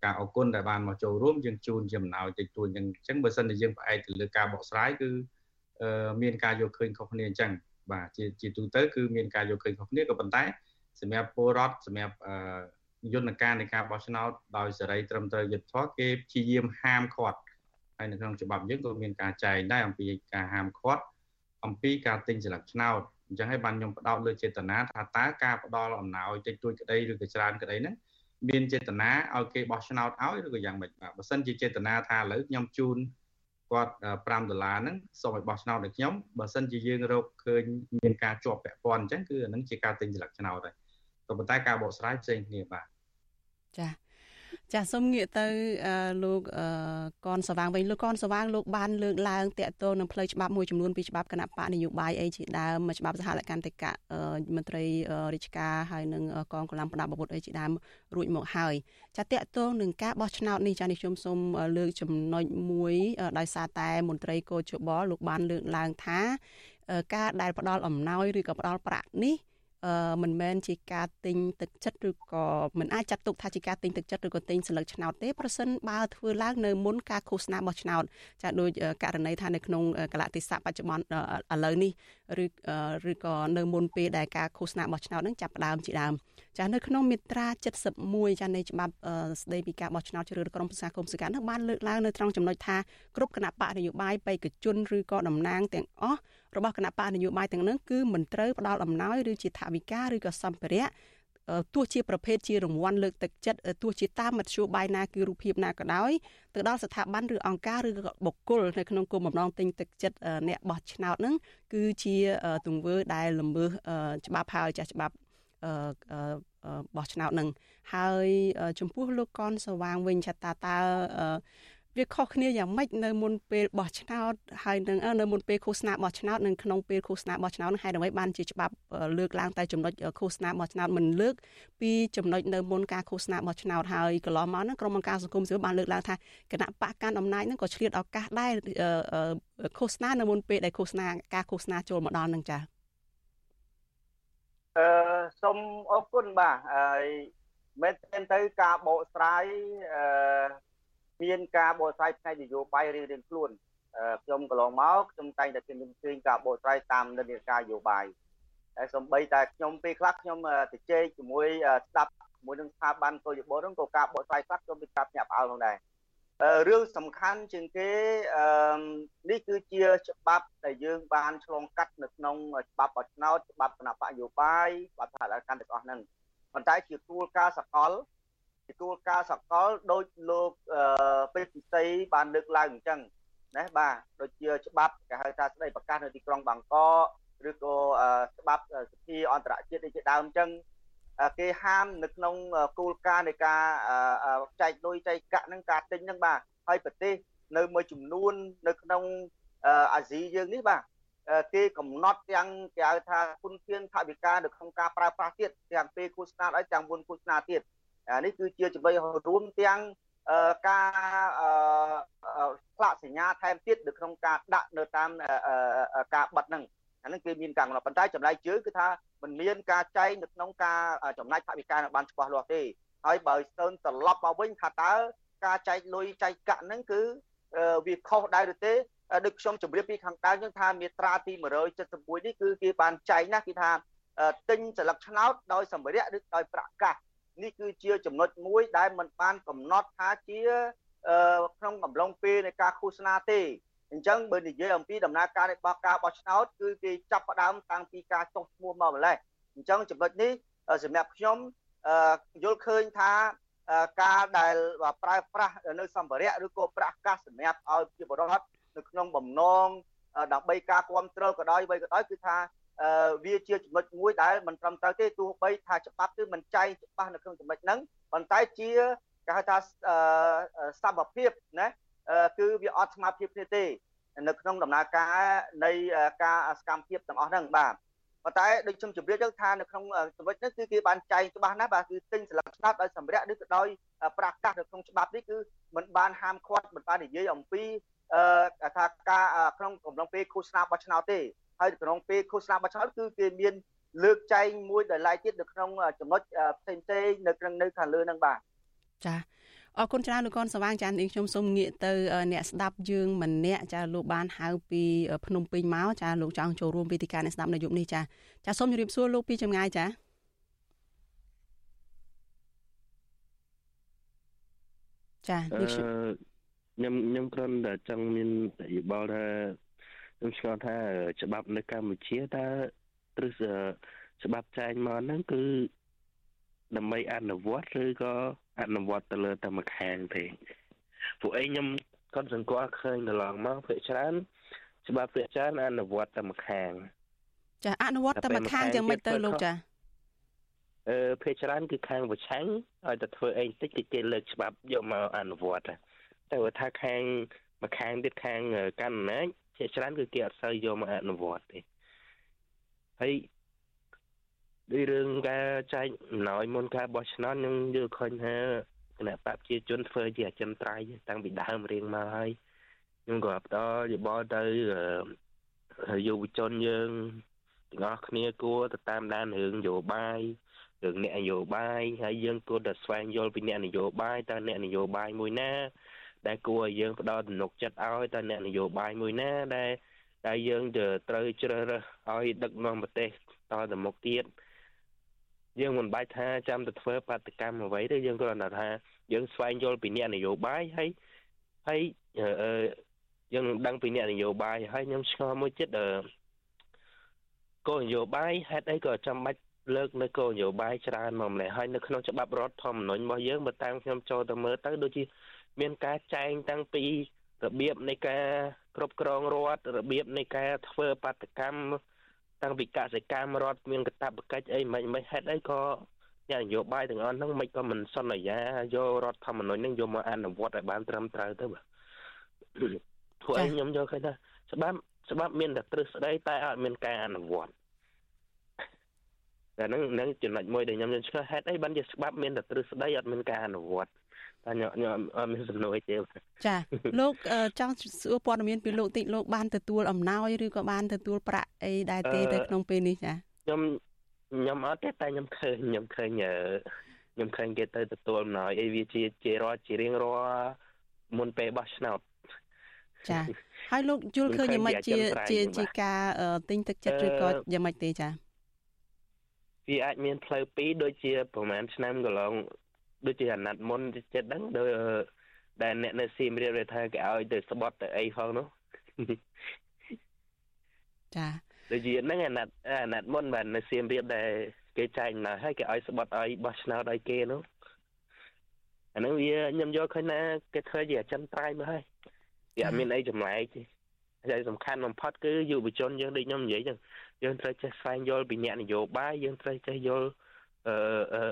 ការអរគុណដែលបានមកចូលរួមយើងជូនចំណោយតិចតួចអញ្ចឹងបើសិនជាយើងផ្អែកទៅលើការបកស្រាយគឺមានការយកឃើញខុសគ្នាអញ្ចឹងបាទជាជាទូទៅគឺមានការយកឃើញខុសគ្នាក៏ប៉ុន្តែសម្រាប់ពលរដ្ឋសម្រាប់យន្តការនៃការបោះឆ្នោតដោយសេរីត្រឹមត្រូវយុត្តិធម៌គេព្យាយាមហាមឃាត់ហើយនៅក្នុងច្បាប់យើងក៏មានការចែងដែរអំពីការហាមឃាត់ អំពីការទិញស្លឹកឆ្នោតអញ្ចឹងហើយបានខ្ញុំផ្ដោតលើចេតនាថាតើការផ្ដល់អំណោយតិចតួចក្តីឬក៏ច្រើនក្តីហ្នឹងមានចេតនាឲ្យគេបោះឆ្នោតឲ្យឬក៏យ៉ាងម៉េចបាទបើសិនជាចេតនាថាឥឡូវខ្ញុំជូនគាត់5ដុល្លារហ្នឹងសូមឲ្យបោះឆ្នោតឲ្យខ្ញុំបើសិនជាយើងរកឃើញមានការជាប់ពាក់ព័ន្ធអញ្ចឹងគឺអានឹងជាការទិញស្លឹកឆ្នោតហើយក៏ប៉ុន្តែការបកស្រាយផ្សេងគ្នាបាទចា ចាសូមងាកទៅលោកកនសវាងវិញលោកកនសវាងលោកបានលើកឡើងតាក់ទងនឹងផ្លូវច្បាប់មួយចំនួនពីច្បាប់គណៈបកនយោបាយអីជាដើមច្បាប់សហលកម្មតិកៈមន្ត្រីរាជការហើយនឹងកងកម្លាំងប្រដាប់អាវុធអីជាដើមរួចមកហើយចាតាក់ទងនឹងការបោះឆ្នោតនេះចានេះខ្ញុំសូមលើកចំណុចមួយដោយសារតែមន្ត្រីកោជបលោកបានលើកឡើងថាការដែលផ្ដល់អំណោយឬក៏ផ្ដល់ប្រាក់នេះ មិនមែនជាការទិញទឹកចិត្តឬក៏មិនអាចចាត់ទុកថាជាការទិញទឹកចិត្តឬក៏ទិញស្លឹកឆ្នោតទេប្រសិនបើធ្វើឡើងនៅមុនការឃោសនាបោះឆ្នោតចាដូចករណីថានៅក្នុងកលតិស័កបច្ចុប្បន្នឥឡូវនេះឬឬក៏នៅមុនពេលដែលការឃោសនាបោះឆ្នោតនឹងចាប់ផ្ដើមជាដើមចានៅក្នុងមាត្រា71ចានៃច្បាប់ស្ដីពីការបោះឆ្នោតជ្រើសរើសក្រុមប្រឹក្សាគុំសង្កាត់នោះបានលើកឡើងនៅត្រង់ចំណុចថាគ្រប់គណៈបកនយោបាយបេក្ខជនឬក៏តំណាងទាំងអស់ របស់គណៈបកនយោបាយទាំងនោះគឺមិនត្រូវផ្ដល់អំណោយឬជាថវិកាឬក៏សម្ភារៈទោះជាប្រភេទជារង្វាន់លើកទឹកចិត្តទោះជាតាមមធ្យោបាយណាគឺរូបភាពណាក៏ដោយទៅដល់ស្ថាប័នឬអង្គការឬក៏បុគ្គលនៅក្នុងគុំបំណងទិញទឹកចិត្តអ្នកបោះឆ្នោតហ្នឹងគឺជាទង្វើដែលល្មើសច្បាប់ហើយចាស់ច្បាប់បោះឆ្នោតនឹងហើយចំពោះលោកកនសវាងវិញឆតាតើ វាខុសគ្នាយ៉ាងម៉េចនៅមុនពេលបោះឆ្នោតហើយនឹងនៅមុនពេលឃោសនាបោះឆ្នោតនិងក្នុងពេលឃោសនាបោះឆ្នោតនឹងហេតុអ្វីបានជាច្បាប់លើកឡើងតែចំណុចឃោសនាបោះឆ្នោតមិនលើកពីចំណុចនៅមុនការឃោសនាបោះឆ្នោតហើយកន្លងមកហ្នឹងក្រុមអង្គការសង្គមស៊ីវិលបានលើកឡើងថាគណៈបកកាន់អំណាចហ្នឹងក៏ឆ្លៀតឱកាសដែរឃោសនានៅមុនពេលដែលឃោសនាការឃោសនាចូលមកដល់ហ្នឹងចា៎អឺសូមអរគុណបាទហើយមែនទៅការបកស្រាយអឺ មានការបកស្រាយផ្នែកនយោបាយរៀងៗខ្លួនខ្ញុំកន្លងមកខ្ញុំតែងតែខ្ញុំឃើញការបកស្រាយតាមនិន្នាការនយោបាយហើយសំបីតែខ្ញុំពេលខ្លះខ្ញុំទៅជែកជាមួយស្ដាប់ជាមួយនឹងស្ថាប័នគយបលហ្នឹងក៏ការបកស្រាយខ្លះខ្ញុំមានការភ្ញាក់ផ្អើលផងដែររឿងសំខាន់ជាងគេនេះគឺជាច្បាប់ដែលយើងបានឆ្លងកាត់នៅក្នុងច្បាប់បោះឆ្នោតច្បាប់គណៈបកនយោបាយច្បាប់សហកម្មទាំងអស់ហ្នឹងប៉ុន្តែជាគោលការណ៍សកល ទទួលការសកលដោយលោកពេទ្យពិសីបានលើកឡើងអញ្ចឹងណាបាទដូចជាច្បាប់គេហៅថាស្ដីប្រកាសនៅទីក្រុងបាងកកឬក៏ច្បាប់សភាអន្តរជាតិដូចជាដើមអញ្ចឹងគេហាមនៅក្នុងគោលការណ៍នៃការចែកលុយចែកកាក់ហ្នឹងការទិញហ្នឹងបាទហើយប្រទេសនៅមួយចំនួននៅក្នុងអាស៊ីយើងនេះបាទគេកំណត់ទាំងគេហៅថាគុណធានថវិកានៅក្នុងការប្រើប្រាស់ទៀតទាំងពេលឃោសនាហើយទាំងមុនឃោសនាទៀត នេះគឺជាចំណុចរួមទាំងការផ្លាកសញ្ញាថែមទៀតនៅក្នុងការដាក់នៅតាមការបិទហ្នឹងអានឹងគឺមានការកំណត់ប៉ុន្តែចម្លែកជើងគឺថាมันមានការចែងនៅក្នុងការចំណាយថវិកានៅបានច្បាស់លាស់ទេហើយបើស្ទើរត្រឡប់មកវិញថាតើការចែកលុយចែកកាក់ហ្នឹងគឺវាខុសដែរឬទេដូចខ្ញុំជម្រាបពីខាងដើមយើងថាមាត្រាទី171នេះគឺគេបានចែងណាគេថាទិញស្លឹកឆ្នោតដោយសម្ភារៈឬដោយប្រាក់កាស នេះគឺជាចំណុចមួយដែលมันបានកំណត់ថាជាក្នុងកំឡុងពេលនៃការឃោសនាទេអញ្ចឹងបើនិយាយអំពីដំណើរការរបស់ការបោះឆ្នោតគឺគេចាប់ផ្ដើមតាំងពីការចុះឈ្មោះមកម្លេះអញ្ចឹងចំណុចនេះសម្រាប់ខ្ញុំយល់ឃើញថាការដែលប្រើប្រាស់នៅសម្ភារៈឬក៏ប្រាក់កាសសម្រាប់ឲ្យជាបរិបទនៅក្នុងបំណងដើម្បីការគ្រប់គ្រងក៏ដោយអ្វីក៏ដោយគឺថា វាជាចំណុចមួយដែលមិនត្រឹមត្រូវទេទោះបីថាច្បាប់គឺមិនចែងច្បាស់នៅក្នុងចំណុចហ្នឹងប៉ុន្តែជាគេហៅថាសមភាពណាគឺវាអត់ស្មារតីគ្នាទេ នៅក្នុងដំណើរការនៃការសកម្មភាពទាំងអស់ហ្នឹងបាទប៉ុន្តែដូចខ្ញុំជម្រាបចឹងថានៅក្នុងចំណុចនេះគឺគេបានចែងច្បាស់ណាស់បាទគឺទិញស្លឹកឆ្នោតដោយសម្ភារៈនេះក៏ដោយប្រកាសនៅក្នុងច្បាប់នេះគឺមិនបានហាមឃាត់មិនបាននិយាយអំពីអឺថាការក្នុងកំឡុងពេលឃោសនាបោះឆ្នោតទេ ហើយក្នុងពេលឃោសនាបោះឆ្នោតគឺគេមានលើកចែងមួយដោយឡែកទៀតនៅក្នុងចំណុចផ្សេងផ្សេងនៅក្នុងនៅខាងលើហ្នឹងបាទចាអរគុណច្រើនលោកកនសវាងចានាងខ្ញុំសូមងាកទៅអ្នកស្ដាប់យើងម្នាក់ចាលោកបានហៅពីភ្នំពេញមកចាលោកចង់ចូលរួមវេទិកាអ្នកស្ដាប់នៅយប់នេះចាចាសូមជម្រាបសួរលោកពីចម្ងាយចាចានេះខ្ញុំខ្ញុំគ្រាន់តែចង់មានយោបល់ថា ខ្ញុំឆ្ងល់ថាច្បាប់នៅកម្ពុជាតើទ្រឹស្ច្បាប់ចែងមកហ្នឹងគឺដើម្បីអនុវត្តឬក៏អនុវត្តទៅលើតែមួយខាងទេពួកឯងខ្ញុំគាត់សង្កត់ឃើញកន្លងមកភាគច្រើនច្បាប់ភាគច្រើនអនុវត្តតែមួយខាងចាអនុវត្តតែមួយខាងយ៉ាងម៉េចទៅលោកចាអឺភាគច្រើនគឺខាងប្រឆាំងឲ្យតែធ្វើអីតិចគឺគេលើកច្បាប់យកមកអនុវត្តតែថាខាងមួយខាងទៀតខាងកាន់អំណាច ភាគច្រើនគឺគេអត់សូវយកមកអនុវត្តទេហើយដោយរឿងការចែកអំណោយមុនការបោះឆ្នោតខ្ញុំយល់ឃើញថាគណៈបព្វជិជនធ្វើជាអចិន្ត្រៃយ៍តាំងពីដើមរៀងមកហើយខ្ញុំក៏ផ្ដល់យោបល់ទៅយុវជនយើងទាំងអស់គ្នាគួរទៅតាមដានរឿងនយោបាយរឿងអ្នកនយោបាយហើយយើងគួរតែស្វែងយល់ពីអ្នកនយោបាយតើអ្នកនយោបាយមួយណា ដែលគួរឲ្យយើងផ្ដល់ទំនុកចិត្តឲ្យតើអ្នកនយោបាយមួយណាដែលដែលយើងត្រូវជ្រើសរើសឲ្យដឹកនាំប្រទេសតទៅមុខទៀតយើងមិនបាច់ថាចាំទៅធ្វើបាតកម្មអ្វីទេយើងគ្រាន់តែថាយើងស្វែងយល់ពីអ្នកនយោបាយហើយហើយយើងនឹងដឹងពីអ្នកនយោបាយហើយខ្ញុំឆ្ងល់មួយចិត្តគោលនយោបាយហេតុអីក៏ចាំបាច់លើកនៅគោលនយោបាយច្រើនមកម្ល៉េះហើយនៅក្នុងច្បាប់រដ្ឋធម្មនុញ្ញរបស់យើងបើតាមខ្ញុំចូលទៅមើលទៅដូចជា មានការចែងតាំងពីរបៀបនៃការគ្រប់គ្រងរដ្ឋរបៀបនៃការធ្វើបាតកម្មតាំងពីកសិកម្មរដ្ឋមានកតាបកិច្ចអីមិនមិនហេតុអីក៏អ្នកនយោបាយទាំងអស់ហ្នឹងមិនក៏មិនសន្យាយករដ្ឋធម្មនុញ្ញហ្នឹងយកមកអនុវត្តឲ្យបានត្រឹមត្រូវទៅបាទព្រោះខ្ញុំយកឃើញថាច្បាប់ច្បាប់មានតែទ្រឹស្ដីតែអត់មានការអនុវត្តតែហ្នឹងនឹងចំណុចមួយដែលខ្ញុំឆ្លងហេតុអីបានជាច្បាប់មានតែទ្រឹស្ដីអត់មានការអនុវត្ត តែខ្ញុំខ្ញុំអត់មានសំណួរអីទេចាលោកចង់សួរព័ត៌មានពីលោកតិចលោកបានទទួលអំណោយឬក៏បានទទួលប្រាក់អីដែរទេទៅក្នុងពេលនេះចាខ្ញុំខ្ញុំអត់ទេតែខ្ញុំឃើញខ្ញុំឃើញខ្ញុំឃើញគេទៅទទួលអំណោយអីវាជាជារាល់ជារៀងរាល់មុនពេលបោះឆ្នោតចាហើយលោកយល់ឃើញយ៉ាងម៉េចជាជាជាការទិញទឹកចិត្តឬក៏យ៉ាងម៉េចទេចាវាអាចមានផ្លូវពីរដូចជាប្រហែលឆ្នាំកន្លង ដូចជាអាណត្តិមុនចិត្តហ្នឹងដូចដែលអ្នកនៅសៀមរាបគេថាគេឲ្យទៅស្បត់ទៅអីផងនោះចាដូចជាហ្នឹងអាណត្តិអាណត្តិមុនបាទនៅសៀមរាបដែលគេចែកណើហើយគេឲ្យស្បត់ឲ្យបោះឆ្នោតឲ្យគេនោះអាហ្នឹងវាខ្ញុំយកឃើញណាគេធ្វើជាអចិន្ត្រៃយ៍មកហើយវាអត់មានអីចម្លែកទេហើយសំខាន់បំផុតគឺយុវជនយើងដូចខ្ញុំនិយាយចឹងយើងត្រូវចេះស្វែងយល់ពីអ្នកនយោបាយយើងត្រូវចេះយល់អឺ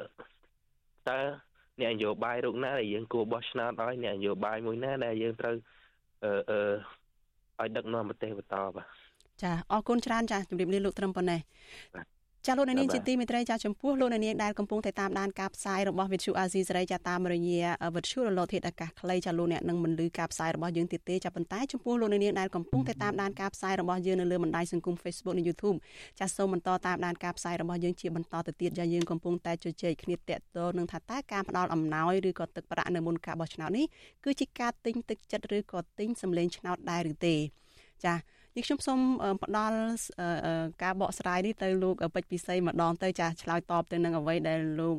តើ អ្នកនយោបាយរូបណាដែលយើងគួរបោះឆ្នោតឲ្យអ្នកនយោបាយមួយណាដែលយើងត្រូវអឺអឺឲ្យដឹកនាំប្រទេសបន្តបាទចាអរគុណច្រើនចាជំរាបលាលោកត្រឹមប៉ុណ្ណេះ ចាលោកនាងជាទីមេត្រីចាចំពោះលោកនាងដែលកំពុងតែតាមដានការផ្សាយរបស់វិទ្យុអាស៊ីសេរីចាតាមរយៈវិទ្យុរលកធាតុអាកាសខ្លីចាលោកអ្នកនឹងមិនលឺការផ្សាយរបស់យើងទៀតទេចាប៉ុន្តែចំពោះលោកនាងដែលកំពុងតែតាមដានការផ្សាយរបស់យើងនៅលើបណ្ដាញសង្គម Facebook និង YouTube ចាសូមបន្តតាមដានការផ្សាយរបស់យើងជាបន្តទៅទៀតចាយើងកំពុងតែជជែកគ្នាតាក់ទងនឹងថាតើការផ្ដល់អំណោយឬក៏ទឹកប្រាក់នៅមុនការបោះឆ្នោតនេះគឺជាការទិញទឹកចិត្តឬក៏ទិញសម្លេងឆ្នោតដែរឬទេចា នេះខ្ញុំសូមផ្ដល់ការបកស្រាយនេះទៅលោកពេជ្រពិសីម្ដងទៅចាឆ្លើយតបទៅនឹងអ្វីដែលលោក